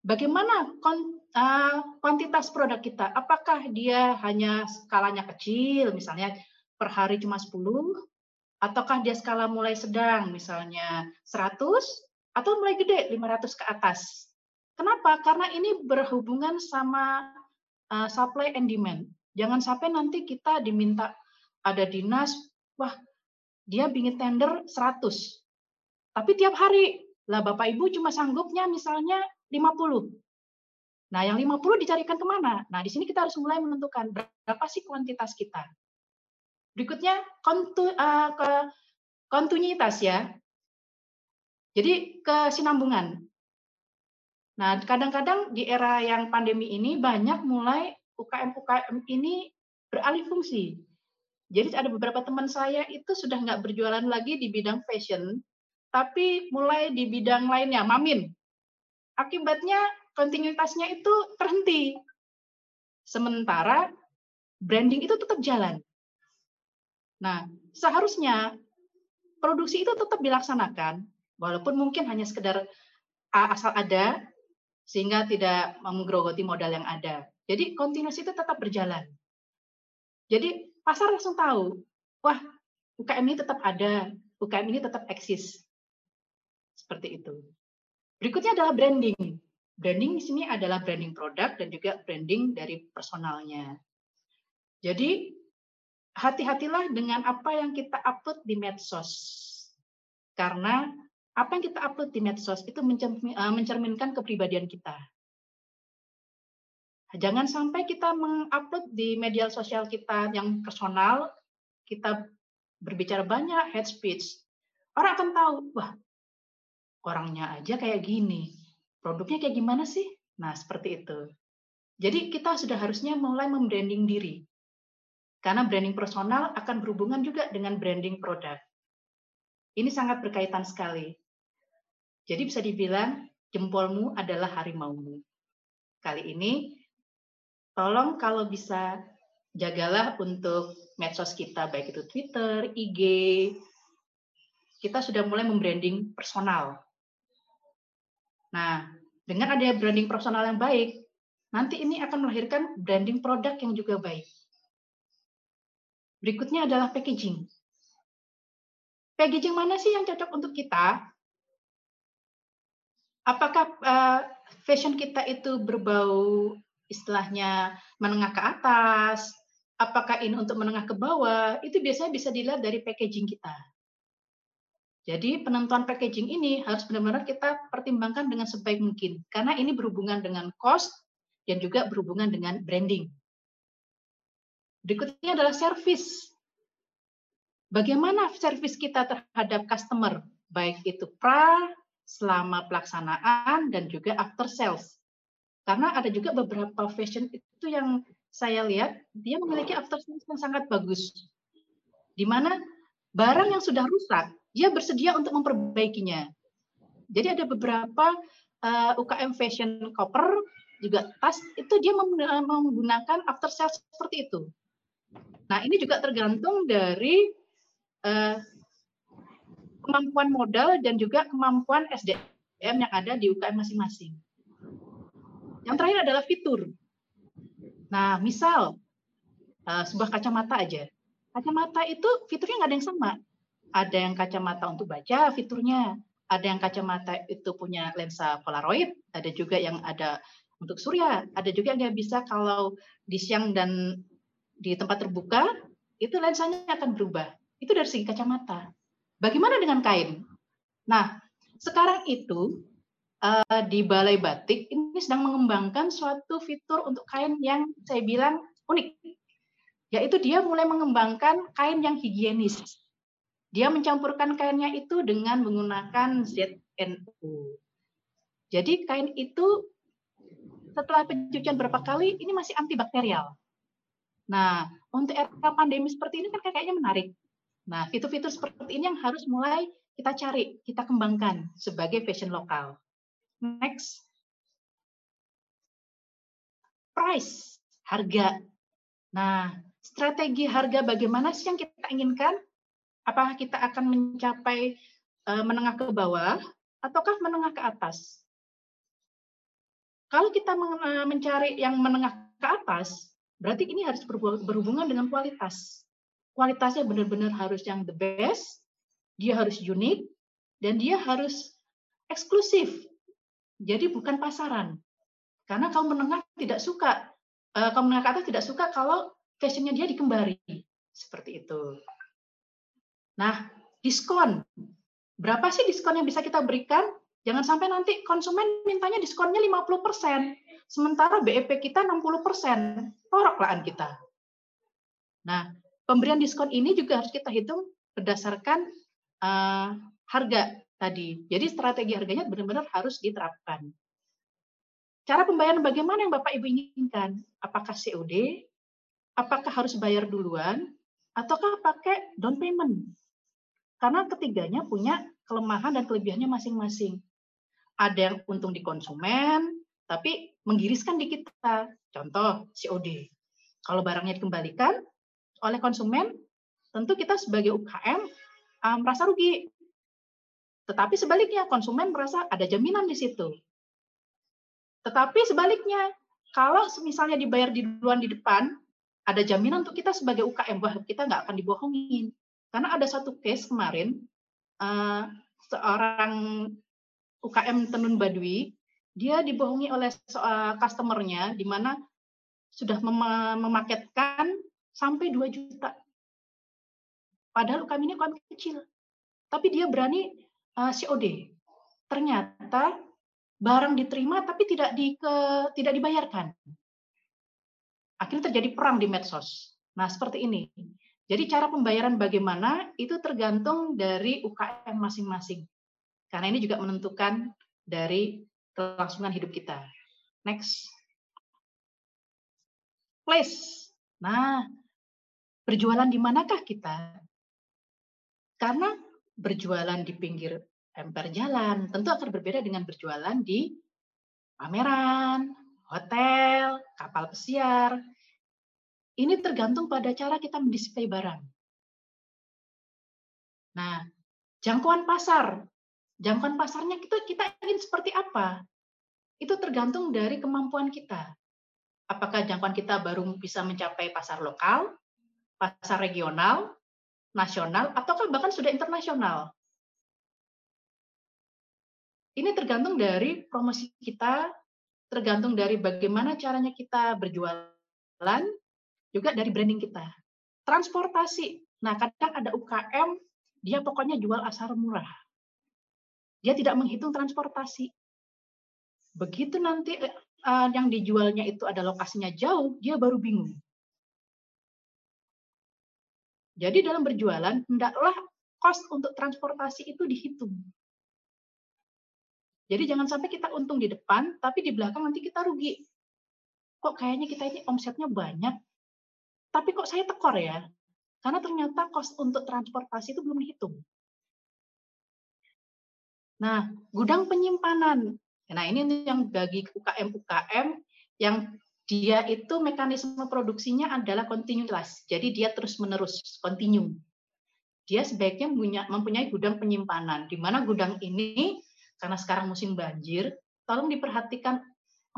Bagaimana uh, kuantitas produk kita? Apakah dia hanya skalanya kecil, misalnya per hari cuma 10, ataukah dia skala mulai sedang, misalnya 100, atau mulai gede, 500 ke atas? Kenapa? Karena ini berhubungan sama uh, supply and demand. Jangan sampai nanti kita diminta ada dinas, wah dia bikin tender 100. Tapi tiap hari, lah Bapak Ibu cuma sanggupnya misalnya 50. Nah, yang 50 dicarikan ke mana? Nah, di sini kita harus mulai menentukan berapa sih kuantitas kita. Berikutnya, kontu, uh, ke kontinuitas ya. Jadi kesinambungan. Nah, kadang-kadang di era yang pandemi ini banyak mulai UKM-UKM ini beralih fungsi. Jadi ada beberapa teman saya itu sudah nggak berjualan lagi di bidang fashion, tapi mulai di bidang lainnya, mamin. Akibatnya kontinuitasnya itu terhenti. Sementara branding itu tetap jalan. Nah, seharusnya produksi itu tetap dilaksanakan, walaupun mungkin hanya sekedar asal ada, sehingga tidak menggerogoti modal yang ada. Jadi kontinuasi itu tetap berjalan. Jadi pasar langsung tahu, wah UKM ini tetap ada, UKM ini tetap eksis. Seperti itu. Berikutnya adalah branding. Branding di sini adalah branding produk dan juga branding dari personalnya. Jadi hati-hatilah dengan apa yang kita upload di medsos. Karena apa yang kita upload di medsos itu eh, mencerminkan kepribadian kita. Jangan sampai kita mengupload di media sosial kita yang personal, kita berbicara banyak head speech. Orang akan tahu, wah, orangnya aja kayak gini. Produknya kayak gimana sih? Nah, seperti itu. Jadi kita sudah harusnya mulai membranding diri. Karena branding personal akan berhubungan juga dengan branding produk. Ini sangat berkaitan sekali. Jadi bisa dibilang jempolmu adalah harimaumu. Kali ini tolong kalau bisa jagalah untuk medsos kita baik itu Twitter, IG. Kita sudah mulai membranding personal. Nah, dengan adanya branding personal yang baik, nanti ini akan melahirkan branding produk yang juga baik. Berikutnya adalah packaging. Packaging mana sih yang cocok untuk kita? Apakah uh, fashion kita itu berbau istilahnya menengah ke atas, apakah ini untuk menengah ke bawah, itu biasanya bisa dilihat dari packaging kita. Jadi penentuan packaging ini harus benar-benar kita pertimbangkan dengan sebaik mungkin, karena ini berhubungan dengan cost dan juga berhubungan dengan branding. Berikutnya adalah service. Bagaimana service kita terhadap customer, baik itu pra, selama pelaksanaan, dan juga after sales. Karena ada juga beberapa fashion itu yang saya lihat dia memiliki after sales yang sangat bagus. Di mana barang yang sudah rusak, dia bersedia untuk memperbaikinya. Jadi ada beberapa uh, eh, UKM fashion koper juga tas itu dia menggunakan after sales seperti itu. Nah, ini juga tergantung dari uh, kemampuan modal dan juga kemampuan SDM yang ada di UKM masing-masing. Yang terakhir adalah fitur. Nah, misal uh, sebuah kacamata aja. Kacamata itu fiturnya nggak ada yang sama. Ada yang kacamata untuk baca fiturnya, ada yang kacamata itu punya lensa polaroid, ada juga yang ada untuk surya, ada juga yang bisa kalau di siang dan di tempat terbuka itu lensanya akan berubah. Itu dari segi kacamata. Bagaimana dengan kain? Nah, sekarang itu uh, di Balai Batik ini sedang mengembangkan suatu fitur untuk kain yang saya bilang unik, yaitu dia mulai mengembangkan kain yang higienis. Dia mencampurkan kainnya itu dengan menggunakan ZNO. Jadi kain itu setelah pencucian berapa kali ini masih antibakterial. Nah, untuk era pandemi seperti ini kan kayaknya menarik. Nah, fitur-fitur seperti ini yang harus mulai kita cari, kita kembangkan sebagai fashion lokal. Next. Price, harga. Nah, strategi harga bagaimana sih yang kita inginkan? apakah kita akan mencapai uh, menengah ke bawah ataukah menengah ke atas? Kalau kita mencari yang menengah ke atas, berarti ini harus berhubungan dengan kualitas. Kualitasnya benar-benar harus yang the best, dia harus unik, dan dia harus eksklusif. Jadi bukan pasaran. Karena kaum menengah tidak suka, uh, kaum menengah ke atas tidak suka kalau fashionnya dia dikembari. Seperti itu. Nah, diskon. Berapa sih diskon yang bisa kita berikan? Jangan sampai nanti konsumen mintanya diskonnya 50%, sementara BEP kita 60%. Toroklaan kita. Nah, pemberian diskon ini juga harus kita hitung berdasarkan uh, harga tadi. Jadi strategi harganya benar-benar harus diterapkan. Cara pembayaran bagaimana yang Bapak Ibu inginkan? Apakah COD? Apakah harus bayar duluan? Ataukah pakai down payment? Karena ketiganya punya kelemahan dan kelebihannya masing-masing. Ada yang untung di konsumen, tapi menggiriskan di kita. Contoh COD. Kalau barangnya dikembalikan oleh konsumen, tentu kita sebagai UKM um, merasa rugi. Tetapi sebaliknya konsumen merasa ada jaminan di situ. Tetapi sebaliknya, kalau misalnya dibayar di duluan di depan, ada jaminan untuk kita sebagai UKM bahwa kita nggak akan dibohongin. Karena ada satu case kemarin, uh, seorang UKM Tenun Badui, dia dibohongi oleh uh, customernya di mana sudah mem memaketkan sampai 2 juta. Padahal UKM ini UKM kecil. Tapi dia berani uh, eh, COD. Ternyata barang diterima tapi tidak di ke, tidak dibayarkan. Akhirnya terjadi perang di medsos. Nah, seperti ini. Jadi cara pembayaran bagaimana itu tergantung dari UKM masing-masing. Karena ini juga menentukan dari kelangsungan hidup kita. Next. Place. Nah, berjualan di manakah kita? Karena berjualan di pinggir emper jalan tentu akan berbeda dengan berjualan di pameran, hotel, kapal pesiar, ini tergantung pada cara kita mendisplay barang. Nah, jangkauan pasar. Jangkauan pasarnya itu kita ingin seperti apa? Itu tergantung dari kemampuan kita. Apakah jangkauan kita baru bisa mencapai pasar lokal, pasar regional, nasional, ataukah bahkan sudah internasional? Ini tergantung dari promosi kita, tergantung dari bagaimana caranya kita berjualan, juga dari branding kita. Transportasi. Nah, kadang ada UKM, dia pokoknya jual asal murah. Dia tidak menghitung transportasi. Begitu nanti uh, yang dijualnya itu ada lokasinya jauh, dia baru bingung. Jadi dalam berjualan, hendaklah cost untuk transportasi itu dihitung. Jadi jangan sampai kita untung di depan, tapi di belakang nanti kita rugi. Kok kayaknya kita ini omsetnya banyak, tapi kok saya tekor ya? Karena ternyata kos untuk transportasi itu belum dihitung. Nah, gudang penyimpanan. Nah, ini yang bagi UKM-UKM yang dia itu mekanisme produksinya adalah continuous. Jadi dia terus-menerus, continue. Dia sebaiknya punya, mempunyai gudang penyimpanan, di mana gudang ini, karena sekarang musim banjir, tolong diperhatikan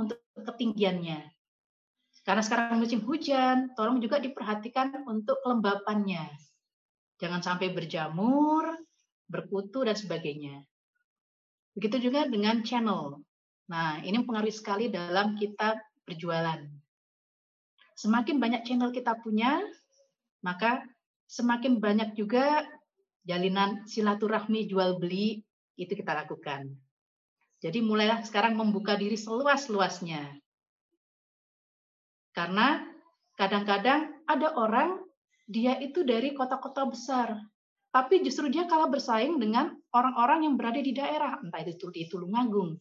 untuk ketinggiannya. Karena sekarang musim hujan, tolong juga diperhatikan untuk kelembapannya. Jangan sampai berjamur, berkutu, dan sebagainya. Begitu juga dengan channel. Nah, ini mempengaruhi sekali dalam kita berjualan. Semakin banyak channel kita punya, maka semakin banyak juga jalinan silaturahmi jual beli itu kita lakukan. Jadi mulailah sekarang membuka diri seluas-luasnya. Karena kadang-kadang ada orang dia itu dari kota-kota besar, tapi justru dia kalah bersaing dengan orang-orang yang berada di daerah, entah itu di Tulungagung,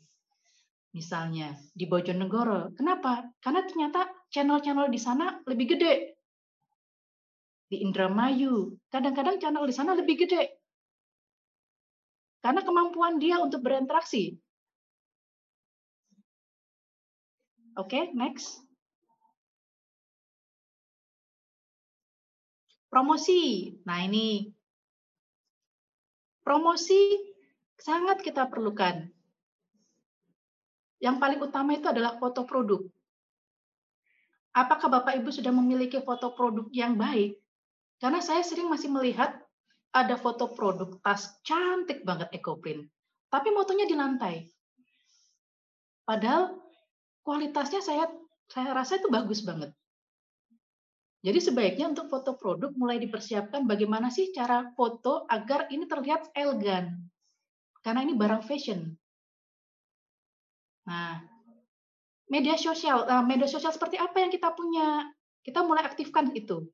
misalnya di Bojonegoro. Kenapa? Karena ternyata channel-channel di sana lebih gede. Di Indramayu, kadang-kadang channel di sana lebih gede. Karena kemampuan dia untuk berinteraksi. Oke, okay, next. Promosi. Nah, ini Promosi sangat kita perlukan. Yang paling utama itu adalah foto produk. Apakah Bapak Ibu sudah memiliki foto produk yang baik? Karena saya sering masih melihat ada foto produk tas cantik banget EcoPrint, tapi motonya di lantai. Padahal kualitasnya saya saya rasa itu bagus banget. Jadi sebaiknya untuk foto produk mulai dipersiapkan bagaimana sih cara foto agar ini terlihat elegan. Karena ini barang fashion. Nah, media sosial, uh, media sosial seperti apa yang kita punya? Kita mulai aktifkan itu.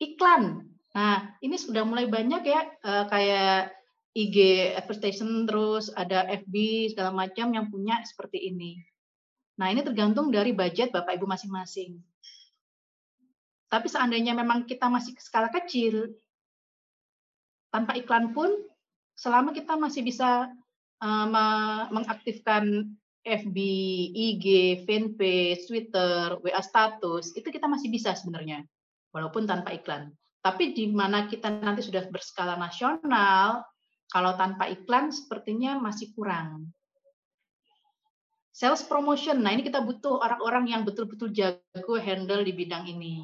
Iklan. Nah, ini sudah mulai banyak ya uh, kayak IG advertisement terus ada FB segala macam yang punya seperti ini. Nah, ini tergantung dari budget Bapak Ibu masing-masing. Tapi seandainya memang kita masih skala kecil, tanpa iklan pun, selama kita masih bisa uh, mengaktifkan FB, IG, fanpage, Twitter, WA status, itu kita masih bisa sebenarnya, walaupun tanpa iklan. Tapi di mana kita nanti sudah berskala nasional, kalau tanpa iklan sepertinya masih kurang. Sales promotion. Nah, ini kita butuh orang-orang yang betul-betul jago handle di bidang ini.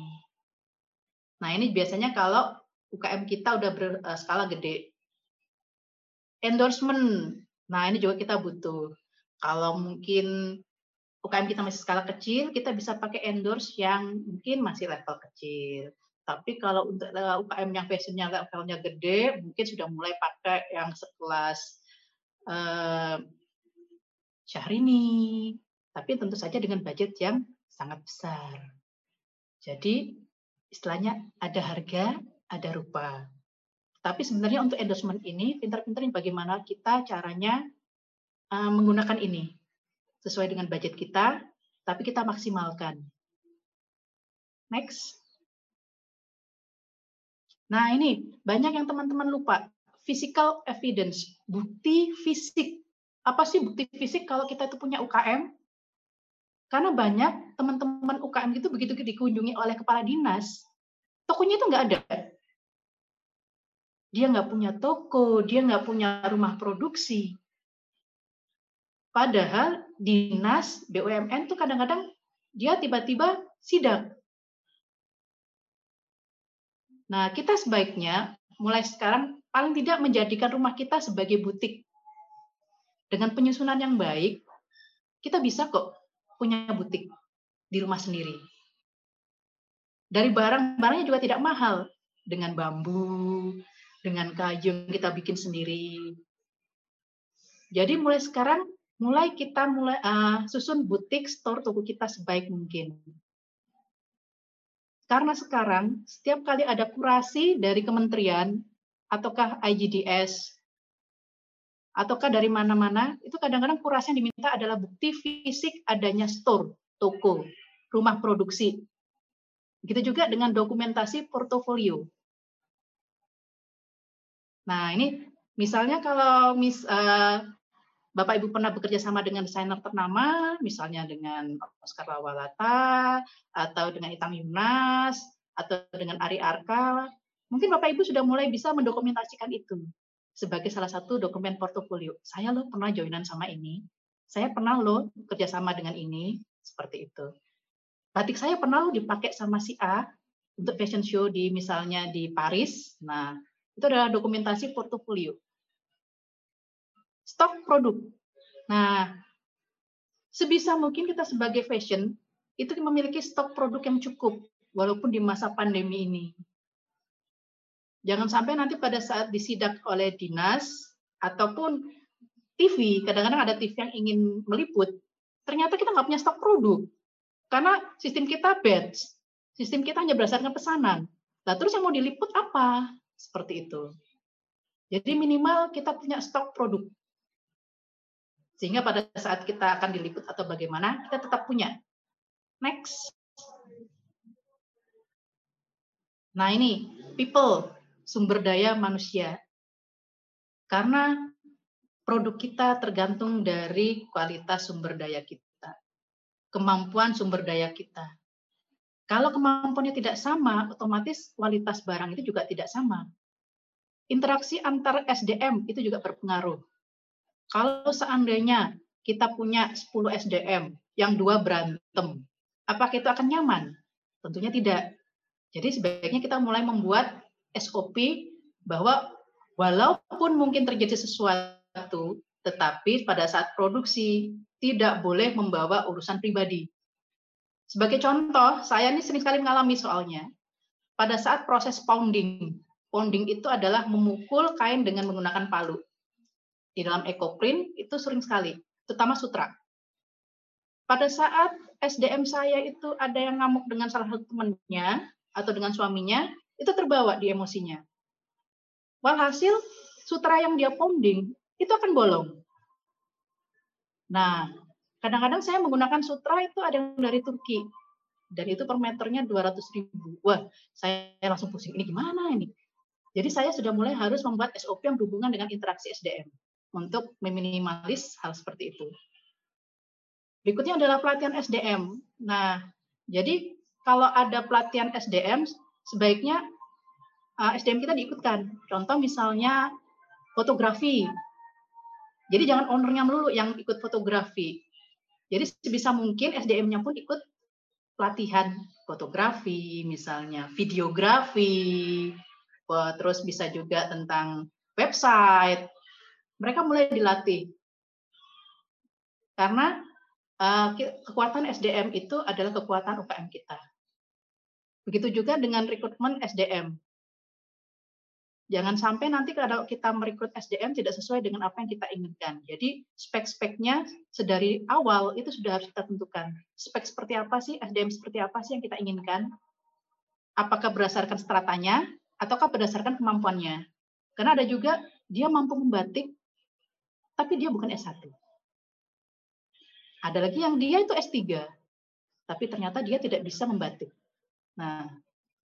Nah, ini biasanya kalau UKM kita udah berskala eh, gede. Endorsement. Nah, ini juga kita butuh. Kalau mungkin UKM kita masih skala kecil, kita bisa pakai endorse yang mungkin masih level kecil. Tapi kalau untuk eh, UKM yang fashionnya levelnya gede, mungkin sudah mulai pakai yang sekelas eh, Syahrini, tapi tentu saja dengan budget yang sangat besar. Jadi istilahnya ada harga, ada rupa. Tapi sebenarnya untuk endorsement ini, pintar-pintarin bagaimana kita caranya uh, menggunakan ini sesuai dengan budget kita, tapi kita maksimalkan. Next. Nah ini banyak yang teman-teman lupa. Physical evidence, bukti fisik apa sih bukti fisik kalau kita itu punya UKM? Karena banyak teman-teman UKM itu begitu dikunjungi oleh kepala dinas, tokonya itu nggak ada. Dia nggak punya toko, dia nggak punya rumah produksi. Padahal dinas BUMN tuh kadang-kadang dia tiba-tiba sidak. Nah, kita sebaiknya mulai sekarang paling tidak menjadikan rumah kita sebagai butik dengan penyusunan yang baik, kita bisa kok punya butik di rumah sendiri. Dari barang-barangnya juga tidak mahal, dengan bambu, dengan kayu yang kita bikin sendiri. Jadi mulai sekarang, mulai kita mulai uh, susun butik store toko kita sebaik mungkin. Karena sekarang setiap kali ada kurasi dari kementerian ataukah IGDS ataukah dari mana-mana, itu kadang-kadang kurasi yang diminta adalah bukti fisik adanya store, toko, rumah produksi. Begitu juga dengan dokumentasi portofolio. Nah, ini misalnya kalau mis, uh, Bapak Ibu pernah bekerja sama dengan desainer ternama, misalnya dengan Oscar Lawalata, atau dengan Itang Yunas, atau dengan Ari Arka, mungkin Bapak Ibu sudah mulai bisa mendokumentasikan itu sebagai salah satu dokumen portofolio. Saya loh pernah joinan sama ini, saya pernah loh kerjasama dengan ini, seperti itu. Batik saya pernah loh dipakai sama si A untuk fashion show di misalnya di Paris. Nah, itu adalah dokumentasi portofolio. Stok produk. Nah, sebisa mungkin kita sebagai fashion itu memiliki stok produk yang cukup walaupun di masa pandemi ini. Jangan sampai nanti pada saat disidak oleh dinas ataupun TV, kadang-kadang ada TV yang ingin meliput, ternyata kita nggak punya stok produk. Karena sistem kita batch, sistem kita hanya berdasarkan pesanan. Nah, terus yang mau diliput apa? Seperti itu. Jadi minimal kita punya stok produk. Sehingga pada saat kita akan diliput atau bagaimana, kita tetap punya. Next. Nah ini, people sumber daya manusia. Karena produk kita tergantung dari kualitas sumber daya kita, kemampuan sumber daya kita. Kalau kemampuannya tidak sama, otomatis kualitas barang itu juga tidak sama. interaksi antar SDM itu juga berpengaruh. Kalau seandainya kita punya 10 SDM, yang dua berantem, apa kita akan nyaman? Tentunya tidak. Jadi sebaiknya kita mulai membuat SOP bahwa walaupun mungkin terjadi sesuatu, tetapi pada saat produksi tidak boleh membawa urusan pribadi. Sebagai contoh, saya ini sering sekali mengalami soalnya. Pada saat proses pounding, pounding itu adalah memukul kain dengan menggunakan palu. Di dalam ekoprint itu sering sekali, terutama sutra. Pada saat SDM saya itu ada yang ngamuk dengan salah satu temannya atau dengan suaminya, itu terbawa di emosinya. Walhasil, sutra yang dia pounding itu akan bolong. Nah, kadang-kadang saya menggunakan sutra itu ada yang dari Turki. Dan itu per meternya 200 ribu. Wah, saya langsung pusing. Ini gimana ini? Jadi saya sudah mulai harus membuat SOP yang berhubungan dengan interaksi SDM untuk meminimalis hal seperti itu. Berikutnya adalah pelatihan SDM. Nah, jadi kalau ada pelatihan SDM, sebaiknya uh, SDM kita diikutkan. Contoh misalnya fotografi. Jadi jangan ownernya melulu yang ikut fotografi. Jadi sebisa mungkin SDM-nya pun ikut pelatihan fotografi, misalnya videografi, terus bisa juga tentang website. Mereka mulai dilatih. Karena uh, kekuatan SDM itu adalah kekuatan UKM kita. Begitu juga dengan rekrutmen SDM. Jangan sampai nanti kalau kita merekrut SDM tidak sesuai dengan apa yang kita inginkan. Jadi spek-speknya sedari awal itu sudah harus kita tentukan. Spek seperti apa sih, SDM seperti apa sih yang kita inginkan? Apakah berdasarkan stratanya, ataukah berdasarkan kemampuannya? Karena ada juga dia mampu membatik, tapi dia bukan S1. Ada lagi yang dia itu S3, tapi ternyata dia tidak bisa membatik. Nah,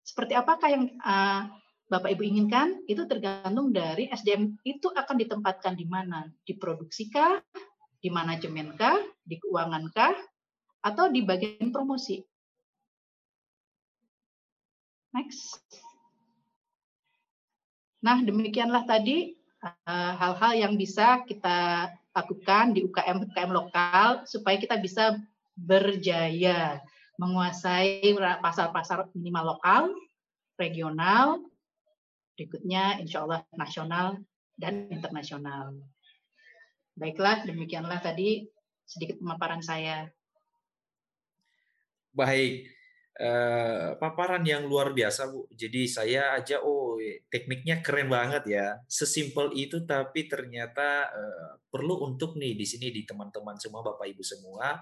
seperti apakah yang uh, Bapak Ibu inginkan itu tergantung dari SDM itu akan ditempatkan di mana, di produksi di manajemen kah, di keuangan kah, atau di bagian promosi. Next. Nah, demikianlah tadi eh, hal-hal uh, yang bisa kita lakukan di UKM UKM lokal supaya kita bisa berjaya menguasai pasar-pasar minimal lokal, regional, Berikutnya insya Allah nasional dan internasional. Baiklah, demikianlah tadi sedikit pemaparan saya. Baik, eh, paparan yang luar biasa Bu. Jadi saya aja, oh tekniknya keren banget ya. Sesimpel itu tapi ternyata eh, perlu untuk nih di sini di teman-teman semua, Bapak Ibu semua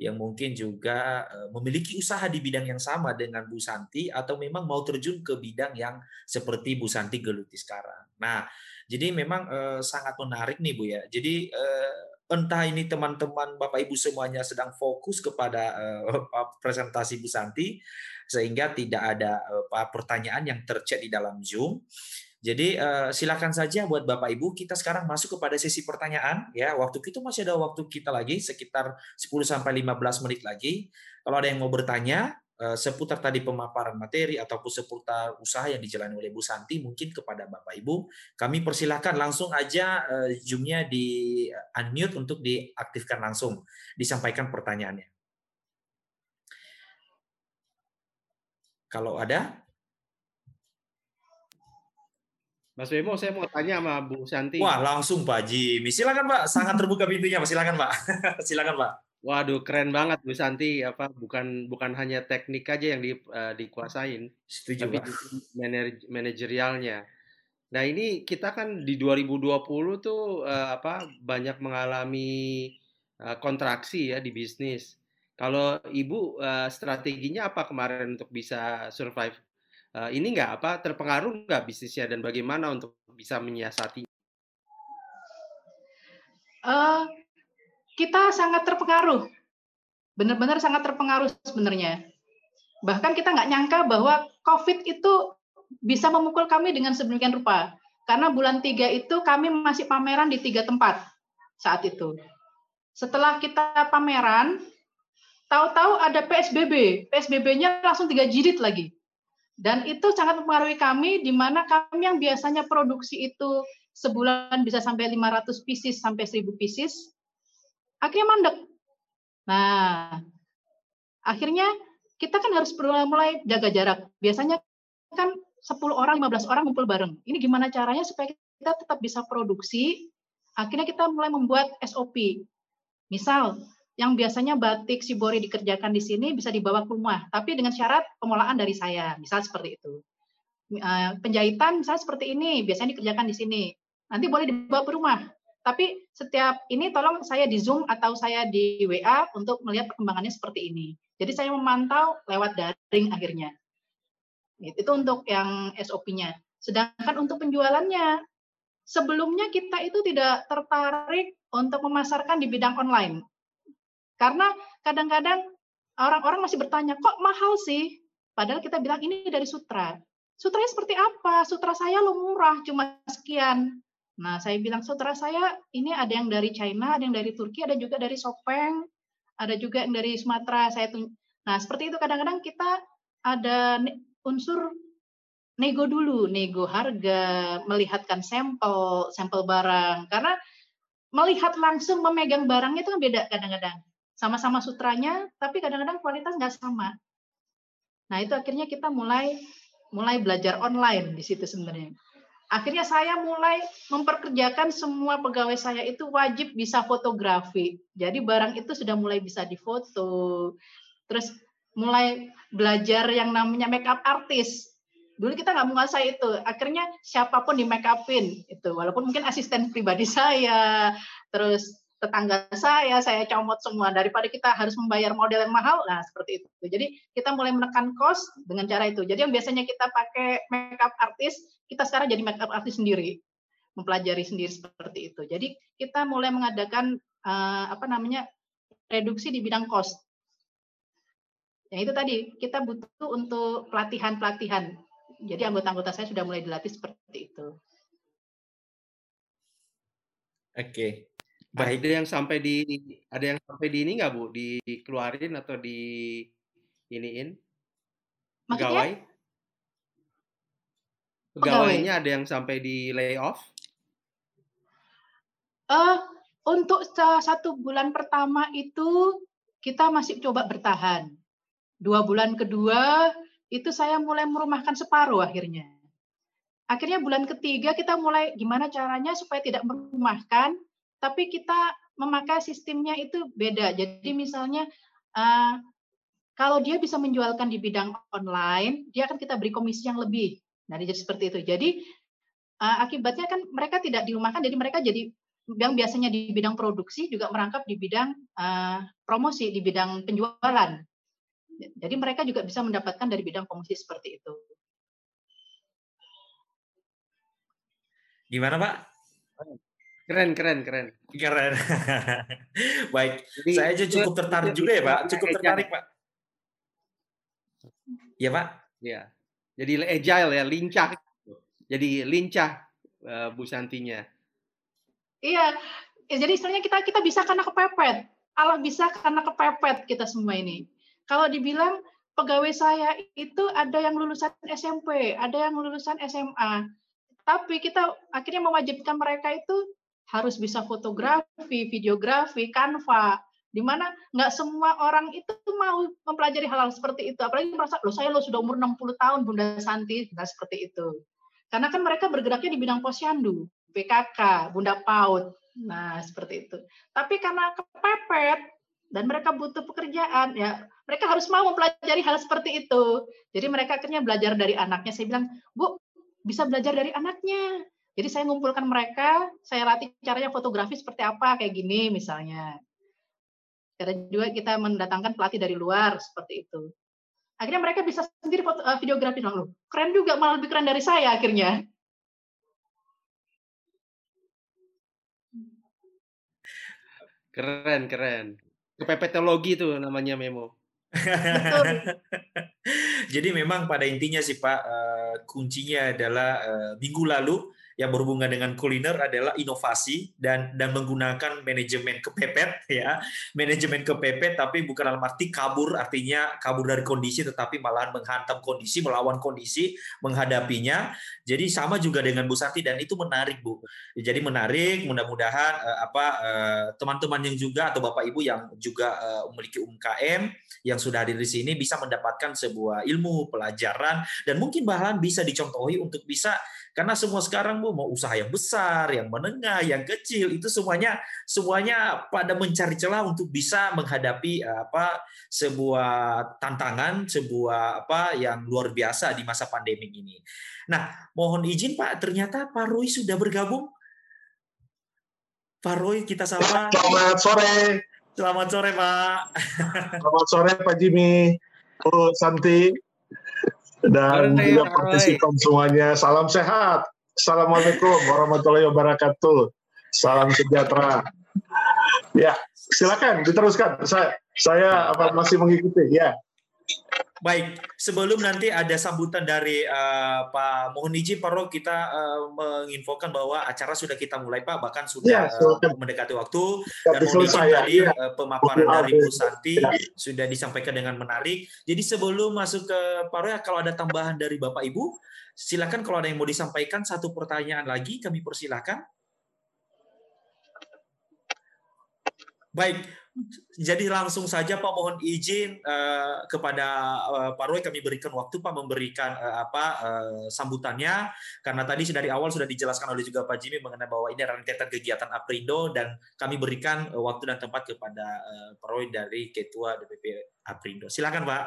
yang mungkin juga memiliki usaha di bidang yang sama dengan Bu Santi atau memang mau terjun ke bidang yang seperti Bu Santi geluti sekarang. Nah, jadi memang eh, sangat menarik nih Bu ya. Jadi eh, entah ini teman-teman Bapak Ibu semuanya sedang fokus kepada eh, presentasi Bu Santi sehingga tidak ada eh, pertanyaan yang tercet di dalam Zoom. Jadi uh, silakan saja buat Bapak Ibu kita sekarang masuk kepada sesi pertanyaan ya. Waktu kita masih ada waktu kita lagi sekitar 10 sampai 15 menit lagi. Kalau ada yang mau bertanya uh, seputar tadi pemaparan materi ataupun seputar usaha yang dijalani oleh Bu Santi mungkin kepada Bapak Ibu, kami persilahkan langsung aja uh, Zoom-nya di unmute untuk diaktifkan langsung, disampaikan pertanyaannya. Kalau ada, Mas Bemo, saya mau tanya sama Bu Santi. Wah, langsung Pak Jimmy. Silakan Pak, sangat terbuka pintunya. Silakan Pak. Silakan Pak. Waduh, keren banget Bu Santi. Apa bukan bukan hanya teknik aja yang di, uh, dikuasain, Setuju, tapi Pak. Manajer, manajerialnya. Nah, ini kita kan di 2020 tuh uh, apa banyak mengalami uh, kontraksi ya di bisnis. Kalau Ibu uh, strateginya apa kemarin untuk bisa survive uh, ini nggak apa terpengaruh nggak bisnisnya dan bagaimana untuk bisa menyiasati? Uh, kita sangat terpengaruh, benar-benar sangat terpengaruh sebenarnya. Bahkan kita nggak nyangka bahwa COVID itu bisa memukul kami dengan sedemikian rupa. Karena bulan tiga itu kami masih pameran di tiga tempat saat itu. Setelah kita pameran, tahu-tahu ada PSBB. PSBB-nya langsung tiga jilid lagi Dan itu sangat mempengaruhi kami, di mana kami yang biasanya produksi itu sebulan bisa sampai 500 pieces sampai 1000 pieces, akhirnya mandek. Nah, akhirnya kita kan harus mulai jaga jarak. Biasanya kan 10 orang, 15 orang ngumpul bareng. Ini gimana caranya supaya kita tetap bisa produksi? Akhirnya kita mulai membuat SOP. Misal, yang biasanya batik Shibori dikerjakan di sini bisa dibawa ke rumah, tapi dengan syarat pengolahan dari saya, misal seperti itu. Eh, penjahitan misalnya seperti ini, biasanya dikerjakan di sini. Nanti boleh dibawa ke rumah, tapi setiap ini tolong saya di Zoom atau saya di WA untuk melihat perkembangannya seperti ini. Jadi saya memantau lewat daring akhirnya. Itu untuk yang SOP-nya. Sedangkan untuk penjualannya, sebelumnya kita itu tidak tertarik untuk memasarkan di bidang online. Karena kadang-kadang orang-orang masih bertanya, kok mahal sih? Padahal kita bilang ini dari sutra. Sutranya seperti apa? Sutra saya lo murah, cuma sekian. Nah, saya bilang sutra saya ini ada yang dari China, ada yang dari Turki, ada juga dari Sopeng, ada juga yang dari Sumatera. Saya Nah, seperti itu kadang-kadang kita ada unsur nego dulu, nego harga, melihatkan sampel, sampel barang. Karena melihat langsung memegang barangnya itu kan beda kadang-kadang sama-sama sutranya, tapi kadang-kadang kualitas nggak sama. Nah itu akhirnya kita mulai mulai belajar online di situ sebenarnya. Akhirnya saya mulai memperkerjakan semua pegawai saya itu wajib bisa fotografi. Jadi barang itu sudah mulai bisa difoto. Terus mulai belajar yang namanya makeup artist. Dulu kita nggak menguasai itu. Akhirnya siapa pun di make upin itu. Walaupun mungkin asisten pribadi saya, terus tetangga saya, saya comot semua daripada kita harus membayar model yang mahal. Nah, seperti itu. Jadi kita mulai menekan cost dengan cara itu. Jadi yang biasanya kita pakai makeup artist, kita sekarang jadi makeup artist sendiri, mempelajari sendiri seperti itu. Jadi kita mulai mengadakan uh, apa namanya reduksi di bidang cost. Yang itu tadi kita butuh untuk pelatihan-pelatihan. Jadi anggota-anggota saya sudah mulai dilatih seperti itu. Oke. Baik. Ada yang sampai di ada yang sampai di ini nggak Bu? Dikeluarin atau di iniin? Pegawai? Pegawainya ada yang sampai di layoff? Uh, untuk satu bulan pertama itu kita masih coba bertahan. Dua bulan kedua itu saya mulai merumahkan separuh akhirnya. Akhirnya bulan ketiga kita mulai gimana caranya supaya tidak merumahkan, tapi kita memakai sistemnya itu beda. Jadi misalnya uh, kalau dia bisa menjualkan di bidang online, dia akan kita beri komisi yang lebih. Nah, jadi seperti itu. Jadi uh, akibatnya kan mereka tidak dirumahkan, jadi mereka jadi yang biasanya di bidang produksi juga merangkap di bidang uh, promosi, di bidang penjualan. Jadi mereka juga bisa mendapatkan dari bidang komisi seperti itu. Gimana Pak? Keren, keren, keren. Keren. Baik, Jadi, saya aja cukup tertarik juga ya, Pak. Cukup tertarik, Pak. Iya, Pak. Iya. Jadi agile ya, lincah. Jadi lincah uh, Bu Santinya. Iya. Ya, jadi istilahnya kita kita bisa karena kepepet. Allah bisa karena kepepet kita semua ini. Kalau dibilang pegawai saya itu ada yang lulusan SMP, ada yang lulusan SMA. Tapi kita akhirnya mewajibkan mereka itu harus bisa fotografi, videografi, kanva, di mana nggak semua orang itu mau mempelajari hal-hal seperti itu. Apalagi merasa, loh saya lo sudah umur 60 tahun Bunda Santi, nggak seperti itu. Karena kan mereka bergeraknya di bidang posyandu, PKK, Bunda PAUD, nah seperti itu. Tapi karena kepepet dan mereka butuh pekerjaan, ya mereka harus mau mempelajari hal seperti itu. Jadi mereka akhirnya belajar dari anaknya. Saya bilang, Bu, bisa belajar dari anaknya. Jadi saya ngumpulkan mereka, saya latih caranya fotografi seperti apa, kayak gini misalnya. Karena juga kita mendatangkan pelatih dari luar seperti itu. Akhirnya mereka bisa sendiri foto, uh, videografi lalu. Keren juga, malah lebih keren dari saya akhirnya. Keren, keren. Kepepetologi itu namanya Memo. Jadi memang pada intinya sih Pak, uh, kuncinya adalah uh, minggu lalu yang berhubungan dengan kuliner adalah inovasi dan dan menggunakan manajemen kepepet ya. Manajemen kepepet tapi bukan dalam arti kabur artinya kabur dari kondisi tetapi malahan menghantam kondisi melawan kondisi menghadapinya. Jadi sama juga dengan Bu Santi dan itu menarik Bu. Jadi menarik mudah-mudahan uh, apa uh, teman-teman yang juga atau Bapak Ibu yang juga uh, memiliki UMKM yang sudah hadir di sini bisa mendapatkan sebuah ilmu pelajaran dan mungkin bahkan bisa dicontohi untuk bisa karena semua sekarang Bu mau usaha yang besar, yang menengah, yang kecil itu semuanya semuanya pada mencari celah untuk bisa menghadapi eh, apa sebuah tantangan, sebuah apa yang luar biasa di masa pandemi ini. Nah, mohon izin Pak, ternyata Pak Roy sudah bergabung. Pak Roy, kita sapa. Selamat sore. Selamat sore, Pak. Selamat sore, Pak Jimmy. Bu Santi dan Sore, juga partisipan semuanya. Salam sehat. Assalamualaikum warahmatullahi wabarakatuh. Salam sejahtera. Ya, silakan diteruskan. Saya saya apa masih mengikuti ya. Baik, sebelum nanti ada sambutan dari uh, Pak Mohon izin Pak Roh, kita uh, menginfokan bahwa acara sudah kita mulai Pak, bahkan sudah ya, uh, mendekati waktu dan mohon izin tadi ya. uh, pemaparan dari Bu Santi ya. sudah disampaikan dengan menarik. Jadi sebelum masuk ke Pak Roh, kalau ada tambahan dari Bapak Ibu, silakan kalau ada yang mau disampaikan satu pertanyaan lagi kami persilakan. Baik, jadi langsung saja Pak mohon izin uh, kepada uh, Pak Roy kami berikan waktu Pak memberikan uh, apa uh, sambutannya karena tadi dari awal sudah dijelaskan oleh juga Pak Jimmy mengenai bahwa ini rentetan kegiatan Aprindo dan kami berikan uh, waktu dan tempat kepada uh, Pak Roy dari Ketua DPP Aprindo. Silakan Pak.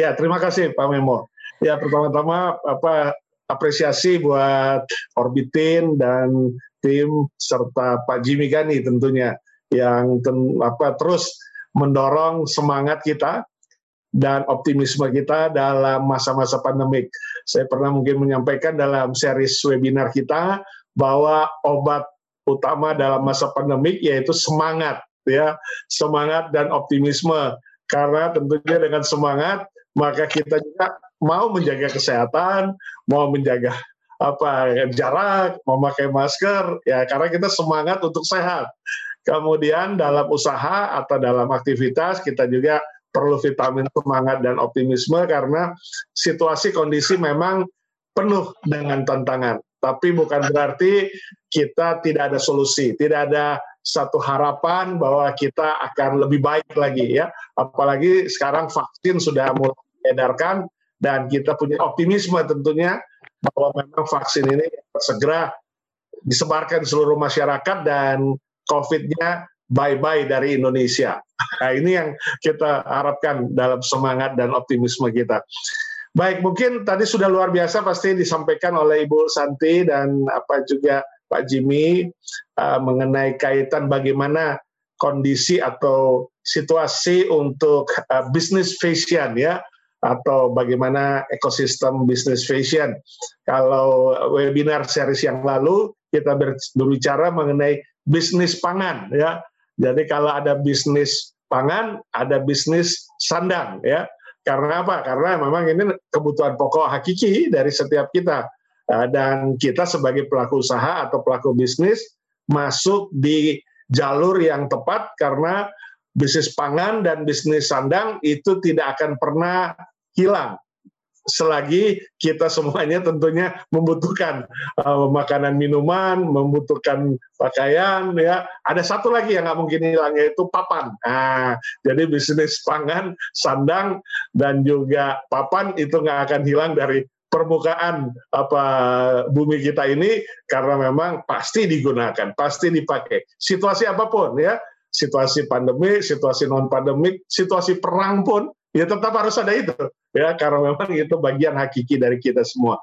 Ya, terima kasih Pak Memo. Ya, pertama-tama apa apresiasi buat Orbitin dan tim serta Pak Jimmy Gani tentunya yang ten, apa terus mendorong semangat kita dan optimisme kita dalam masa-masa pandemik. Saya pernah mungkin menyampaikan dalam series webinar kita bahwa obat utama dalam masa pandemik yaitu semangat ya, semangat dan optimisme. Karena tentunya dengan semangat maka kita juga mau menjaga kesehatan, mau menjaga apa jarak, memakai masker ya karena kita semangat untuk sehat. Kemudian dalam usaha atau dalam aktivitas kita juga perlu vitamin semangat dan optimisme karena situasi kondisi memang penuh dengan tantangan. Tapi bukan berarti kita tidak ada solusi, tidak ada satu harapan bahwa kita akan lebih baik lagi ya. Apalagi sekarang vaksin sudah mulai diedarkan dan kita punya optimisme tentunya bahwa memang vaksin ini segera disebarkan seluruh masyarakat dan COVID-nya bye-bye dari Indonesia. Nah, ini yang kita harapkan dalam semangat dan optimisme kita. Baik, mungkin tadi sudah luar biasa pasti disampaikan oleh Ibu Santi dan apa juga Pak Jimmy uh, mengenai kaitan bagaimana kondisi atau situasi untuk uh, bisnis fashion ya atau bagaimana ekosistem bisnis fashion. Kalau webinar series yang lalu kita berbicara mengenai bisnis pangan ya. Jadi kalau ada bisnis pangan, ada bisnis sandang ya. Karena apa? Karena memang ini kebutuhan pokok hakiki dari setiap kita. Eh, dan kita sebagai pelaku usaha atau pelaku bisnis masuk di jalur yang tepat karena bisnis pangan dan bisnis sandang itu tidak akan pernah hilang selagi kita semuanya tentunya membutuhkan uh, makanan minuman, membutuhkan pakaian, ya. Ada satu lagi yang nggak mungkin hilang yaitu papan. Nah, jadi bisnis pangan, sandang dan juga papan itu nggak akan hilang dari permukaan apa bumi kita ini karena memang pasti digunakan, pasti dipakai. Situasi apa pun ya, situasi pandemi, situasi non pandemik, situasi perang pun ya tetap harus ada itu ya karena memang itu bagian hakiki dari kita semua.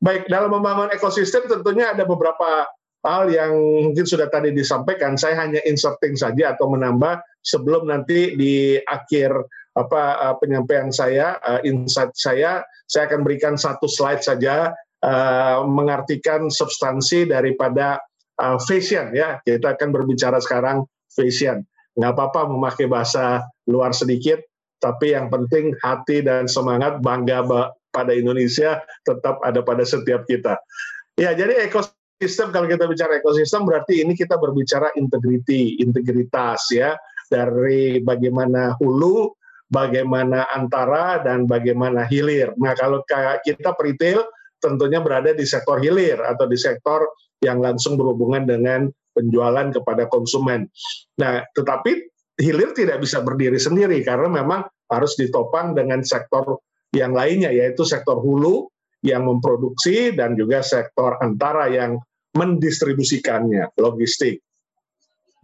Baik dalam membangun ekosistem tentunya ada beberapa hal yang mungkin sudah tadi disampaikan. Saya hanya inserting saja atau menambah sebelum nanti di akhir apa uh, penyampaian saya, uh, insight saya, saya akan berikan satu slide saja uh, mengartikan substansi daripada uh, fashion ya. Kita akan berbicara sekarang fashion. Nggak apa-apa memakai bahasa luar sedikit, tapi yang penting hati dan semangat bangga pada Indonesia tetap ada pada setiap kita. Ya, jadi ekosistem kalau kita bicara ekosistem berarti ini kita berbicara integriti, integritas ya dari bagaimana hulu, bagaimana antara dan bagaimana hilir. Nah, kalau kita retail tentunya berada di sektor hilir atau di sektor yang langsung berhubungan dengan penjualan kepada konsumen. Nah, tetapi hilir tidak bisa berdiri sendiri karena memang harus ditopang dengan sektor yang lainnya yaitu sektor hulu yang memproduksi dan juga sektor antara yang mendistribusikannya, logistik.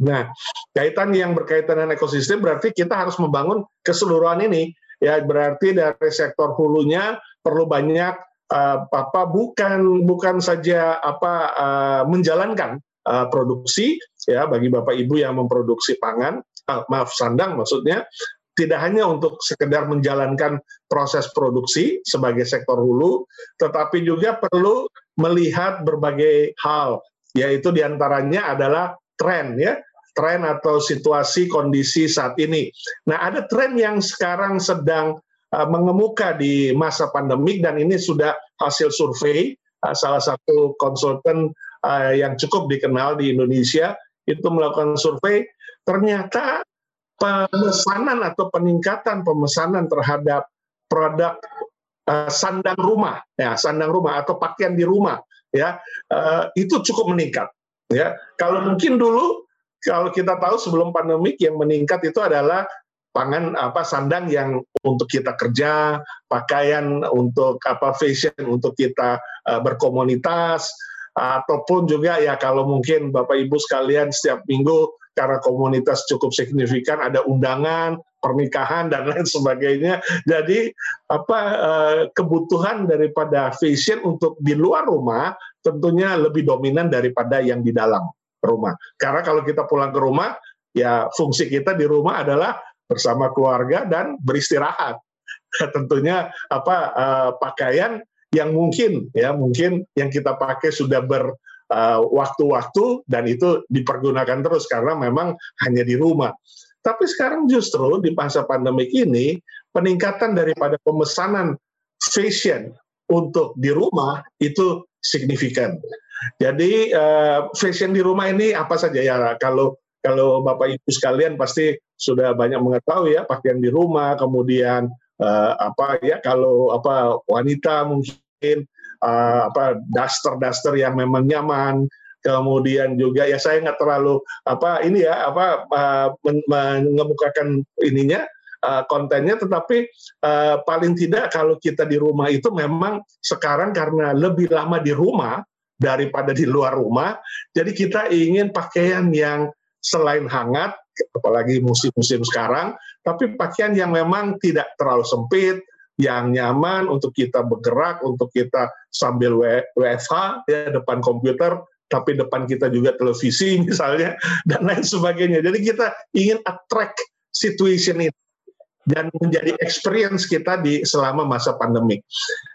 Nah, kaitan yang berkaitan dengan ekosistem berarti kita harus membangun keseluruhan ini. Ya, berarti dari sektor hulunya perlu banyak uh, apa bukan bukan saja apa uh, menjalankan uh, produksi ya bagi Bapak Ibu yang memproduksi pangan, maaf sandang maksudnya, tidak hanya untuk sekedar menjalankan proses produksi sebagai sektor hulu, tetapi juga perlu melihat berbagai hal, yaitu di antaranya adalah tren ya, tren atau situasi kondisi saat ini. Nah, ada tren yang sekarang sedang uh, mengemuka di masa pandemik dan ini sudah hasil survei uh, salah satu konsultan uh, yang cukup dikenal di Indonesia itu melakukan survei ternyata pemesanan atau peningkatan pemesanan terhadap produk uh, sandang rumah ya sandang rumah atau pakaian di rumah ya uh, itu cukup meningkat ya. Kalau mungkin dulu kalau kita tahu sebelum pandemik yang meningkat itu adalah pangan apa sandang yang untuk kita kerja, pakaian untuk apa fashion untuk kita uh, berkomunitas ataupun juga ya kalau mungkin Bapak Ibu sekalian setiap minggu karena komunitas cukup signifikan ada undangan pernikahan dan lain sebagainya. Jadi apa eh, kebutuhan daripada fashion untuk di luar rumah tentunya lebih dominan daripada yang di dalam rumah. Karena kalau kita pulang ke rumah ya fungsi kita di rumah adalah bersama keluarga dan beristirahat. Tentunya apa uh, pakaian yang mungkin ya mungkin yang kita pakai sudah ber Eh, waktu-waktu dan itu dipergunakan terus karena memang hanya di rumah. Tapi sekarang justru di masa pandemik ini peningkatan daripada pemesanan fashion untuk di rumah itu signifikan. Jadi uh, fashion di rumah ini apa saja ya kalau kalau Bapak Ibu sekalian pasti sudah banyak mengetahui ya pakaian di rumah, kemudian uh, apa ya kalau apa wanita mungkin uh, apa daster-daster yang memang nyaman. Kemudian juga ya saya nggak terlalu apa ini ya apa uh, mengemukakan ininya uh, kontennya. Tetapi uh, paling tidak kalau kita di rumah itu memang sekarang karena lebih lama di rumah daripada di luar rumah jadi kita ingin pakaian yang selain hangat apalagi musim-musim sekarang tapi pakaian yang memang tidak terlalu sempit yang nyaman untuk kita bergerak, untuk kita sambil WFH ya depan komputer, tapi depan kita juga televisi misalnya dan lain sebagainya. Jadi kita ingin attract situation ini dan menjadi experience kita di selama masa pandemik.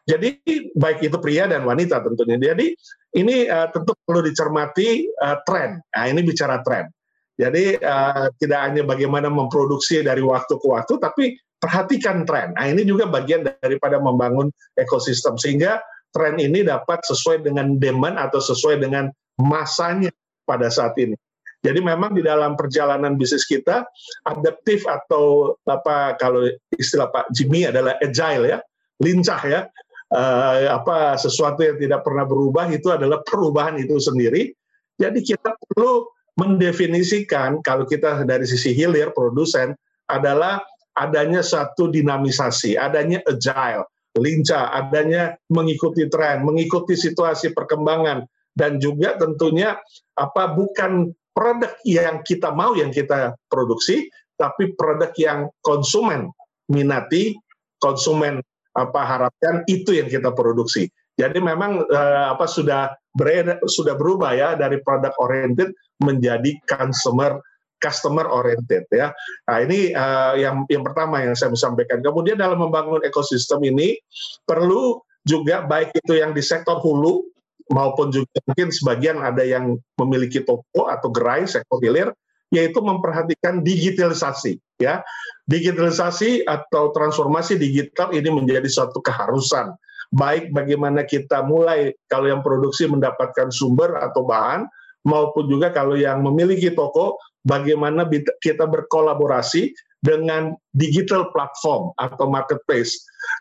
Jadi baik itu pria dan wanita tentunya. Jadi ini uh, tentu perlu dicermati uh, tren. Nah ini bicara tren. Jadi uh, tidak hanya bagaimana memproduksi dari waktu ke waktu, tapi perhatikan tren. Nah, ini juga bagian daripada membangun ekosistem sehingga tren ini dapat sesuai dengan demand atau sesuai dengan masanya pada saat ini. Jadi memang di dalam perjalanan bisnis kita adaptif atau apa kalau istilah Pak Jimmy adalah agile ya, lincah ya. Uh, apa sesuatu yang tidak pernah berubah itu adalah perubahan itu sendiri. Jadi kita perlu mendefinisikan kalau kita dari sisi hilir produsen adalah adanya satu dinamisasi, adanya agile, lincah, adanya mengikuti tren, mengikuti situasi perkembangan dan juga tentunya apa bukan produk yang kita mau yang kita produksi, tapi produk yang konsumen minati, konsumen apa harapkan itu yang kita produksi. Jadi memang uh, apa sudah beredar, sudah berubah ya dari produk oriented menjadi consumer customer oriented ya. Nah ini uh, yang yang pertama yang saya sampaikan. Kemudian dalam membangun ekosistem ini perlu juga baik itu yang di sektor hulu maupun juga mungkin sebagian ada yang memiliki toko atau gerai sektor hilir yaitu memperhatikan digitalisasi ya digitalisasi atau transformasi digital ini menjadi suatu keharusan baik bagaimana kita mulai kalau yang produksi mendapatkan sumber atau bahan maupun juga kalau yang memiliki toko bagaimana kita berkolaborasi dengan digital platform atau marketplace.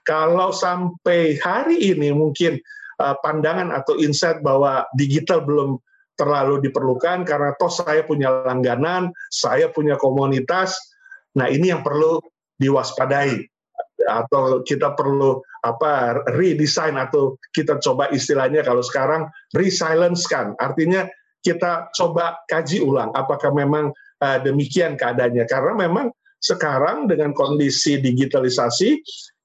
Kalau sampai hari ini mungkin uh, pandangan atau insight bahwa digital belum terlalu diperlukan karena toh saya punya langganan, saya punya komunitas. Nah, ini yang perlu diwaspadai atau kita perlu apa redesign atau kita coba istilahnya kalau sekarang resilence kan artinya kita coba kaji ulang apakah memang uh, demikian keadaannya. Karena memang sekarang dengan kondisi digitalisasi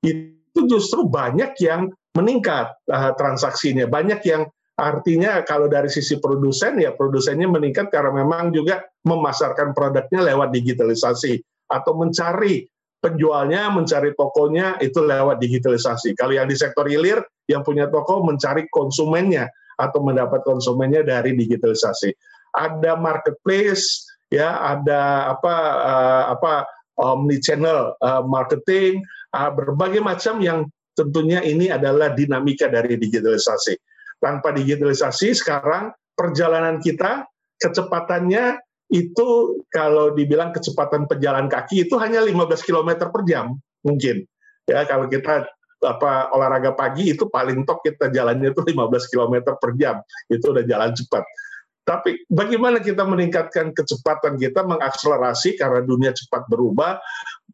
itu justru banyak yang meningkat uh, transaksinya. Banyak yang artinya kalau dari sisi produsen ya produsennya meningkat karena memang juga memasarkan produknya lewat digitalisasi atau mencari penjualnya mencari tokonya itu lewat digitalisasi. Kalau yang di sektor hilir yang punya toko mencari konsumennya atau mendapat konsumennya dari digitalisasi. Ada marketplace, ya, ada apa uh, apa omni channel uh, marketing, uh, berbagai macam yang tentunya ini adalah dinamika dari digitalisasi. Tanpa digitalisasi sekarang perjalanan kita kecepatannya itu kalau dibilang kecepatan pejalan kaki itu hanya 15 km per jam mungkin ya kalau kita apa olahraga pagi itu paling top kita jalannya itu 15 km per jam. Itu udah jalan cepat. Tapi bagaimana kita meningkatkan kecepatan kita mengakselerasi karena dunia cepat berubah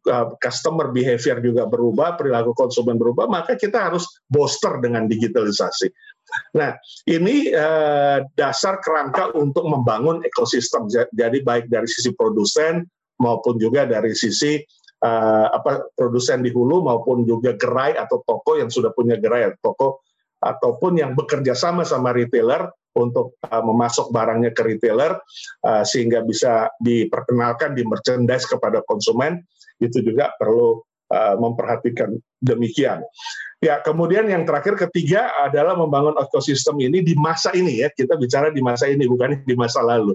uh, customer behavior juga berubah perilaku konsumen berubah maka kita harus booster dengan digitalisasi. Nah, ini uh, dasar kerangka untuk membangun ekosistem. Jadi baik dari sisi produsen maupun juga dari sisi uh, apa produsen di hulu maupun juga gerai atau toko yang sudah punya gerai atau toko ataupun yang bekerja sama sama retailer untuk uh, memasok barangnya ke retailer uh, sehingga bisa diperkenalkan di merchandise kepada konsumen itu juga perlu uh, memperhatikan demikian. Ya, kemudian yang terakhir ketiga adalah membangun ekosistem ini di masa ini ya. Kita bicara di masa ini bukan di masa lalu.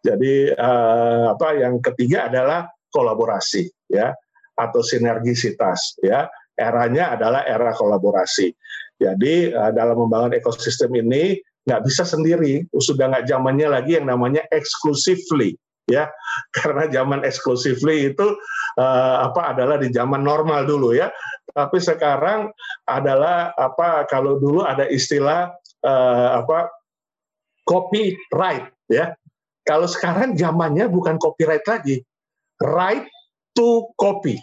Jadi uh, apa yang ketiga adalah kolaborasi ya atau sinergisitas ya. Eranya adalah era kolaborasi. Jadi uh, dalam membangun ekosistem ini nggak bisa sendiri, sudah nggak zamannya lagi yang namanya exclusively ya karena zaman exclusively itu uh, apa adalah di zaman normal dulu ya tapi sekarang adalah apa kalau dulu ada istilah uh, apa copyright ya. Kalau sekarang zamannya bukan copyright lagi, right to copy.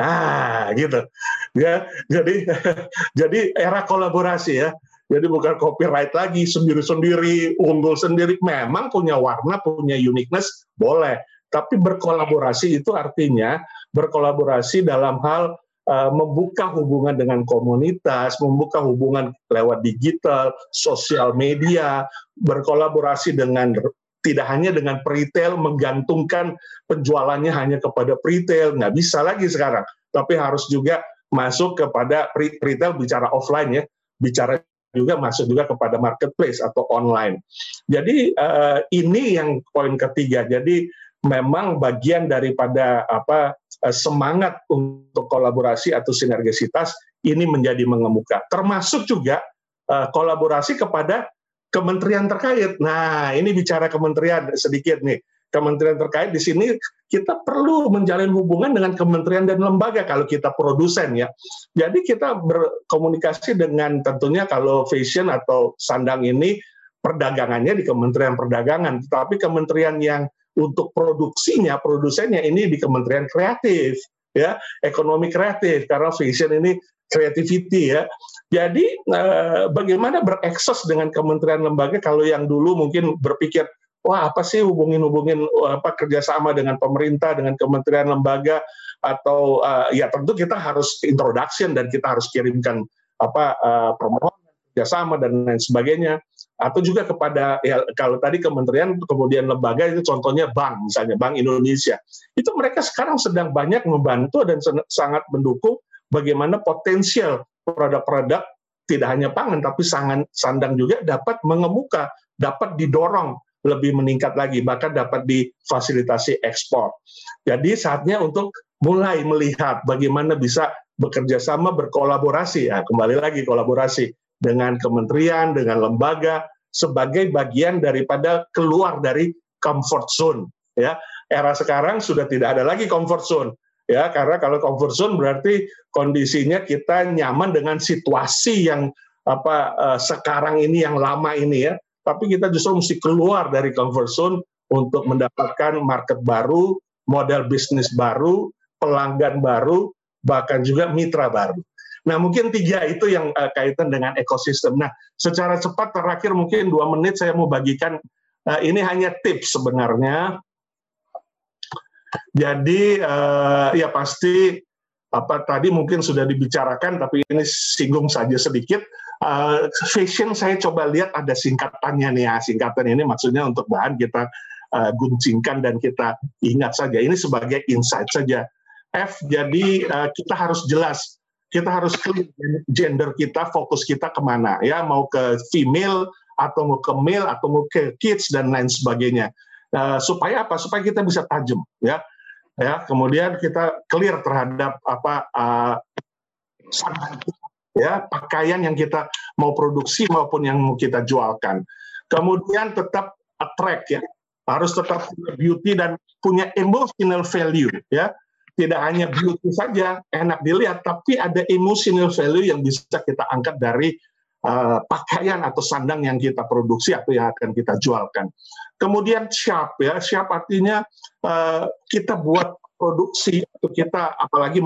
Nah, gitu. Ya, jadi jadi era kolaborasi ya. Jadi bukan copyright lagi sendiri-sendiri, unggul sendiri. Memang punya warna, punya uniqueness, boleh. Tapi berkolaborasi itu artinya berkolaborasi dalam hal uh, membuka hubungan dengan komunitas, membuka hubungan lewat digital, sosial media, berkolaborasi dengan tidak hanya dengan retail menggantungkan penjualannya hanya kepada retail, nggak bisa lagi sekarang. Tapi harus juga masuk kepada retail bicara offline ya, bicara juga masuk juga kepada marketplace atau online. Jadi uh, ini yang poin ketiga. Jadi memang bagian daripada apa Eh, semangat untuk kolaborasi atau sinergisitas ini menjadi mengemuka. Termasuk juga uh, kolaborasi kepada kementerian terkait. Nah, ini bicara kementerian sedikit nih. Kementerian terkait di sini kita perlu menjalin hubungan dengan kementerian dan lembaga kalau kita produsen ya. Jadi kita berkomunikasi dengan tentunya kalau fashion atau sandang ini perdagangannya di Kementerian Perdagangan, tetapi kementerian yang untuk produksinya, produsennya ini di Kementerian Kreatif, ya, ekonomi kreatif karena fashion ini creativity ya. Jadi eh, bagaimana berekses dengan kementerian lembaga kalau yang dulu mungkin berpikir wah apa sih hubungin-hubungin apa kerjasama dengan pemerintah dengan kementerian lembaga? Atau uh, ya tentu kita harus introduction dan kita harus kirimkan apa permohonan kerjasama dan lain sebagainya. Atau juga kepada ya kalau tadi kementerian kemudian lembaga itu contohnya bank misalnya Bank Indonesia. Itu mereka sekarang sedang banyak membantu dan sangat mendukung bagaimana potensial produk-produk tidak hanya pangan tapi sangat sandang juga dapat mengemuka dapat didorong lebih meningkat lagi, bahkan dapat difasilitasi ekspor. Jadi saatnya untuk mulai melihat bagaimana bisa bekerja sama, berkolaborasi. Ya, kembali lagi kolaborasi dengan kementerian, dengan lembaga, sebagai bagian daripada keluar dari comfort zone. Ya, era sekarang sudah tidak ada lagi comfort zone. Ya, karena kalau comfort zone berarti kondisinya kita nyaman dengan situasi yang apa uh, sekarang ini yang lama ini ya tapi kita justru mesti keluar dari comfort zone untuk mendapatkan market baru, model bisnis baru, pelanggan baru, bahkan juga mitra baru. Nah, mungkin tiga itu yang uh, kaitan dengan ekosistem. Nah, secara cepat terakhir mungkin dua menit saya mau bagikan uh, ini hanya tips sebenarnya. Jadi uh, ya pasti apa tadi mungkin sudah dibicarakan, tapi ini singgung saja sedikit uh, fashion saya coba lihat ada singkatannya nih ya. Singkatan ini maksudnya untuk bahan kita uh, guncingkan dan kita ingat saja. Ini sebagai insight saja. F jadi uh, kita harus jelas kita harus clear gender kita, fokus kita ke mana ya, mau ke female atau mau ke male atau mau ke kids dan lain sebagainya. Uh, supaya apa? Supaya kita bisa tajam ya, ya. Kemudian kita clear terhadap apa uh, ya pakaian yang kita mau produksi maupun yang mau kita jualkan. Kemudian tetap attract ya, harus tetap beauty dan punya emotional value ya. Tidak hanya beauty saja enak dilihat, tapi ada emotional value yang bisa kita angkat dari uh, pakaian atau sandang yang kita produksi atau yang akan kita jualkan. Kemudian sharp ya, sharp artinya uh, kita buat produksi atau kita apalagi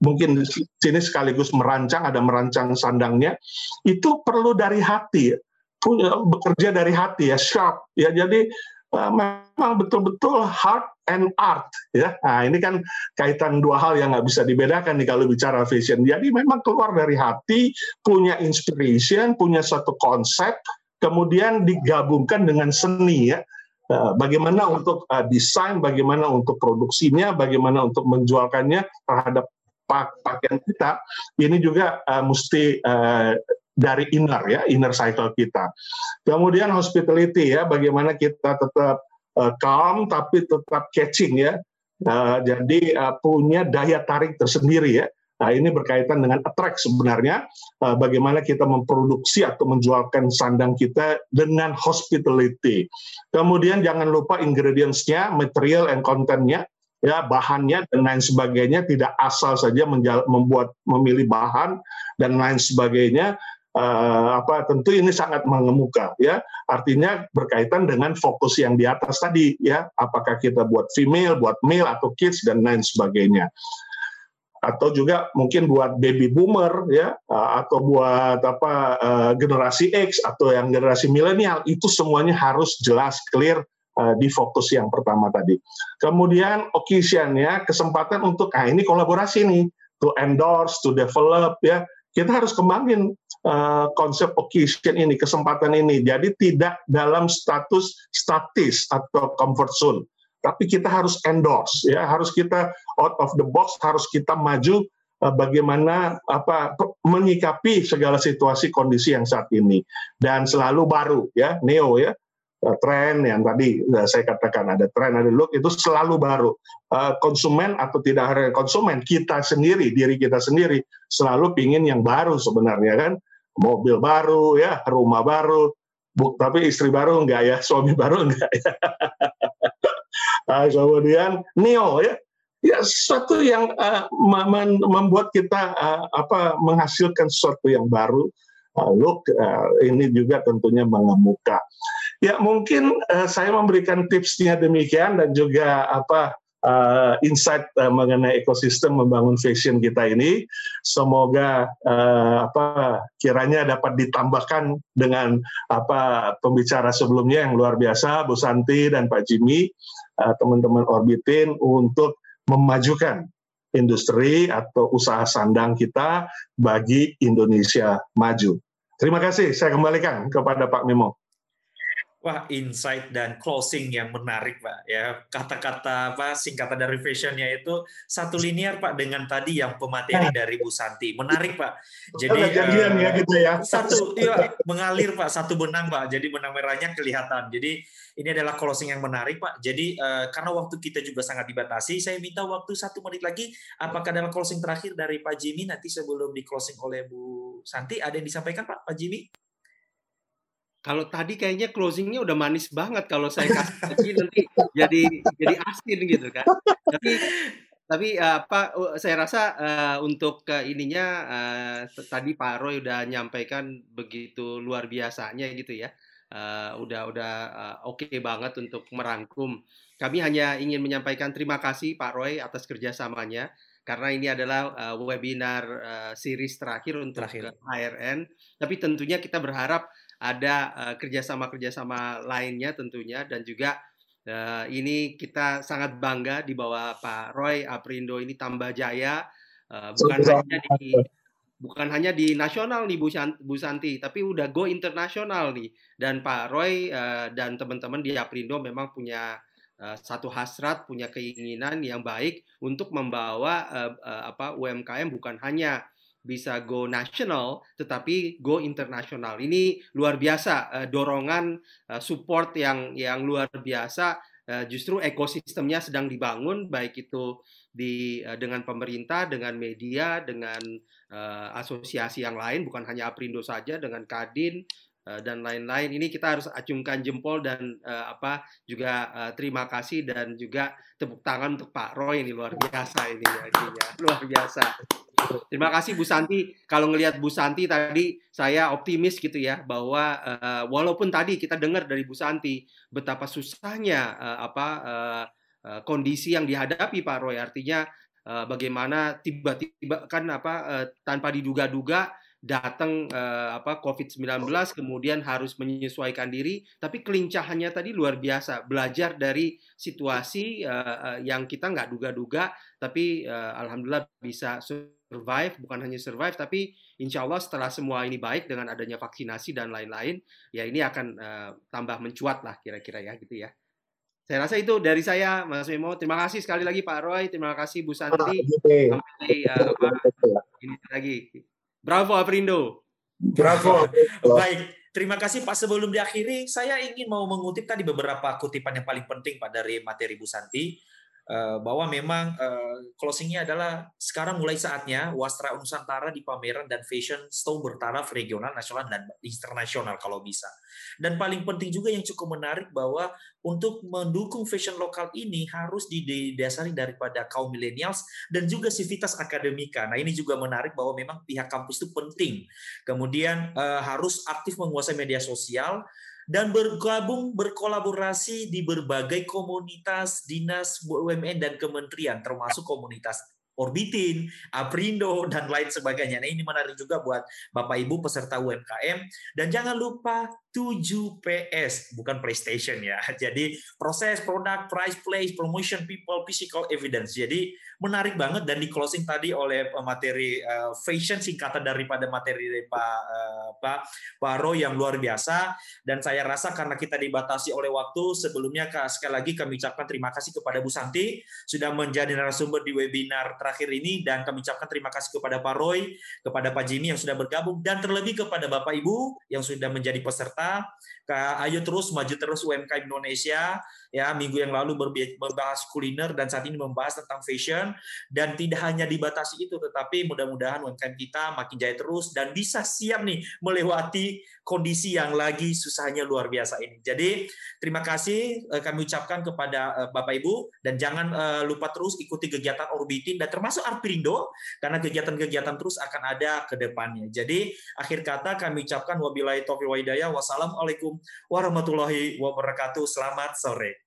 mungkin di sini sekaligus merancang, ada merancang sandangnya, itu perlu dari hati, punya bekerja dari hati ya, sharp ya. Jadi uh, memang betul-betul heart and art ya. Nah ini kan kaitan dua hal yang nggak bisa dibedakan nih kalau bicara fashion. Jadi memang keluar dari hati, punya inspiration, punya satu konsep, kemudian digabungkan dengan seni ya. Eh, bagaimana untuk uh, desain, bagaimana untuk produksinya, bagaimana untuk menjualkannya terhadap pakaian kita ini juga uh, mesti dari inner ya inner cycle kita. Kemudian hospitality ya bagaimana kita tetap calm tapi tetap catching ya. Jadi punya daya tarik tersendiri ya. Nah ini berkaitan dengan attract sebenarnya uh, bagaimana kita memproduksi atau menjualkan sandang kita dengan hospitality. Kemudian jangan lupa ingredientsnya, material and contentnya ya bahannya dan lain sebagainya tidak asal saja membuat memilih bahan dan lain sebagainya uh, apa tentu ini sangat mengemuka ya. Artinya berkaitan dengan fokus yang di atas tadi ya. Apakah kita buat female buat male atau kids dan lain sebagainya atau juga mungkin buat baby boomer ya atau buat apa uh, generasi X atau yang generasi milenial itu semuanya harus jelas clear uh, di fokus yang pertama tadi. Kemudian occasion ya, kesempatan untuk ah ini kolaborasi nih, to endorse, to develop ya. Kita harus kembangin uh, konsep occasion ini, kesempatan ini. Jadi tidak dalam status statis atau comfort zone, tapi kita harus endorse ya, harus kita out of the box, harus kita maju uh, bagaimana apa menyikapi segala situasi kondisi yang saat ini. Dan selalu baru ya. Neo ya. Uh, tren yang tadi uh, saya katakan ada tren ada look itu selalu baru. Konsumen atau tidak hanya konsumen kita sendiri diri kita sendiri selalu pingin yang baru sebenarnya kan. Mobil baru ya. Rumah baru. Buk tapi istri baru enggak ya. Suami baru enggak ya uh, kemudian neo ya. Ya sesuatu yang uh, membuat kita uh, apa menghasilkan sesuatu yang baru. Uh, look uh, ini juga tentunya mengemuka. Ya mungkin uh, saya memberikan tipsnya demikian dan juga apa uh, insight uh, mengenai ekosistem membangun fashion kita ini. Semoga uh, apa kiranya dapat ditambahkan dengan apa pembicara sebelumnya yang luar biasa Bu Santi dan Pak Jimmy, uh, teman-teman Orbitin untuk memajukan industri atau usaha sandang kita bagi Indonesia maju. Terima kasih. Saya kembalikan kepada Pak Memo. Wah, insight dan closing yang menarik, Pak. Ya, kata-kata apa singkatan dari visionnya itu satu linear, Pak, dengan tadi yang pemateri nah. dari Bu Santi. Menarik, Pak. Jadi uh, ya gitu ya. Satu, iya, mengalir, Pak. Satu benang, Pak. Jadi benang merahnya kelihatan. Jadi ini adalah closing yang menarik, Pak. Jadi uh, karena waktu kita juga sangat dibatasi, saya minta waktu satu menit lagi. Apakah dalam closing terakhir dari Pak Jimmy nanti sebelum di closing oleh Bu Santi ada yang disampaikan, Pak, Pak Jimmy? Kalau tadi kayaknya closingnya udah manis banget kalau saya kasih lagi nanti jadi jadi asin gitu kan. Tapi tapi uh, apa saya rasa uh, untuk uh, ininya uh, tadi Pak Roy udah nyampaikan begitu luar biasanya gitu ya. Uh, udah udah uh, oke okay banget untuk merangkum. Kami hanya ingin menyampaikan terima kasih Pak Roy atas kerjasamanya karena ini adalah uh, webinar uh, series terakhir untuk terakhir. HRN. Tapi tentunya kita berharap ada uh, kerjasama-kerjasama lainnya tentunya. Dan juga uh, ini kita sangat bangga di bawah Pak Roy Aprindo ini tambah jaya uh, bukan hanya di bukan hanya di nasional nih Bu, Bu Santi tapi udah go internasional nih. Dan Pak Roy uh, dan teman-teman di Aprindo memang punya uh, satu hasrat punya keinginan yang baik untuk membawa uh, uh, apa UMKM bukan hanya bisa go nasional tetapi go internasional. Ini luar biasa uh, dorongan uh, support yang yang luar biasa uh, justru ekosistemnya sedang dibangun baik itu di uh, dengan pemerintah, dengan media, dengan uh, asosiasi yang lain bukan hanya Aprindo saja dengan Kadin dan lain-lain. Ini kita harus acungkan jempol dan uh, apa juga uh, terima kasih dan juga tepuk tangan untuk Pak Roy ini luar biasa ini ya, ya. luar biasa. Terima kasih Bu Santi. Kalau ngelihat Bu Santi tadi saya optimis gitu ya bahwa uh, walaupun tadi kita dengar dari Bu Santi betapa susahnya uh, apa uh, uh, kondisi yang dihadapi Pak Roy. Artinya uh, bagaimana tiba-tiba kan apa uh, tanpa diduga-duga datang uh, apa COVID-19 kemudian harus menyesuaikan diri. Tapi kelincahannya tadi luar biasa. Belajar dari situasi uh, uh, yang kita nggak duga-duga tapi uh, alhamdulillah bisa survive bukan hanya survive tapi insya Allah setelah semua ini baik dengan adanya vaksinasi dan lain-lain ya ini akan uh, tambah mencuat lah kira-kira ya gitu ya. Saya rasa itu dari saya Mas Memo. Terima kasih sekali lagi Pak Roy. Terima kasih Bu Santi. Sampai uh, ini lagi. Bravo Aprindo. Bravo. Baik, terima kasih Pak. Sebelum diakhiri, saya ingin mau mengutip tadi beberapa kutipan yang paling penting Pak dari materi Bu Santi. Eh, bahwa memang uh, closingnya adalah sekarang mulai saatnya Wastra Nusantara di pameran dan fashion show bertaraf regional, nasional dan internasional kalau bisa. Dan paling penting juga yang cukup menarik bahwa untuk mendukung fashion lokal ini harus didasari daripada kaum millennials dan juga sivitas akademika. Nah ini juga menarik bahwa memang pihak kampus itu penting. Kemudian uh, harus aktif menguasai media sosial dan bergabung berkolaborasi di berbagai komunitas dinas BUMN dan kementerian termasuk komunitas Orbitin, Aprindo, dan lain sebagainya. Nah ini menarik juga buat Bapak Ibu peserta UMKM. Dan jangan lupa 7PS, bukan PlayStation ya. Jadi proses, produk, price, place, promotion, people, physical evidence. Jadi menarik banget dan di closing tadi oleh materi uh, fashion singkatan daripada materi dari Pak uh, Pak Roy yang luar biasa. Dan saya rasa karena kita dibatasi oleh waktu, sebelumnya sekali lagi kami ucapkan terima kasih kepada Bu Santi sudah menjadi narasumber di webinar terakhir ini dan kami ucapkan terima kasih kepada Pak Roy, kepada Pak Jimmy yang sudah bergabung dan terlebih kepada Bapak Ibu yang sudah menjadi peserta. Ayo terus maju terus UMKM Indonesia ya minggu yang lalu membahas kuliner dan saat ini membahas tentang fashion dan tidak hanya dibatasi itu tetapi mudah-mudahan UMKM kita makin jaya terus dan bisa siap nih melewati kondisi yang lagi susahnya luar biasa ini. Jadi terima kasih eh, kami ucapkan kepada eh, Bapak Ibu dan jangan eh, lupa terus ikuti kegiatan Orbitin dan termasuk Arpindo karena kegiatan-kegiatan terus akan ada ke depannya. Jadi akhir kata kami ucapkan wabillahi taufiq wa hidayah. Wassalamualaikum warahmatullahi wabarakatuh. Selamat sore.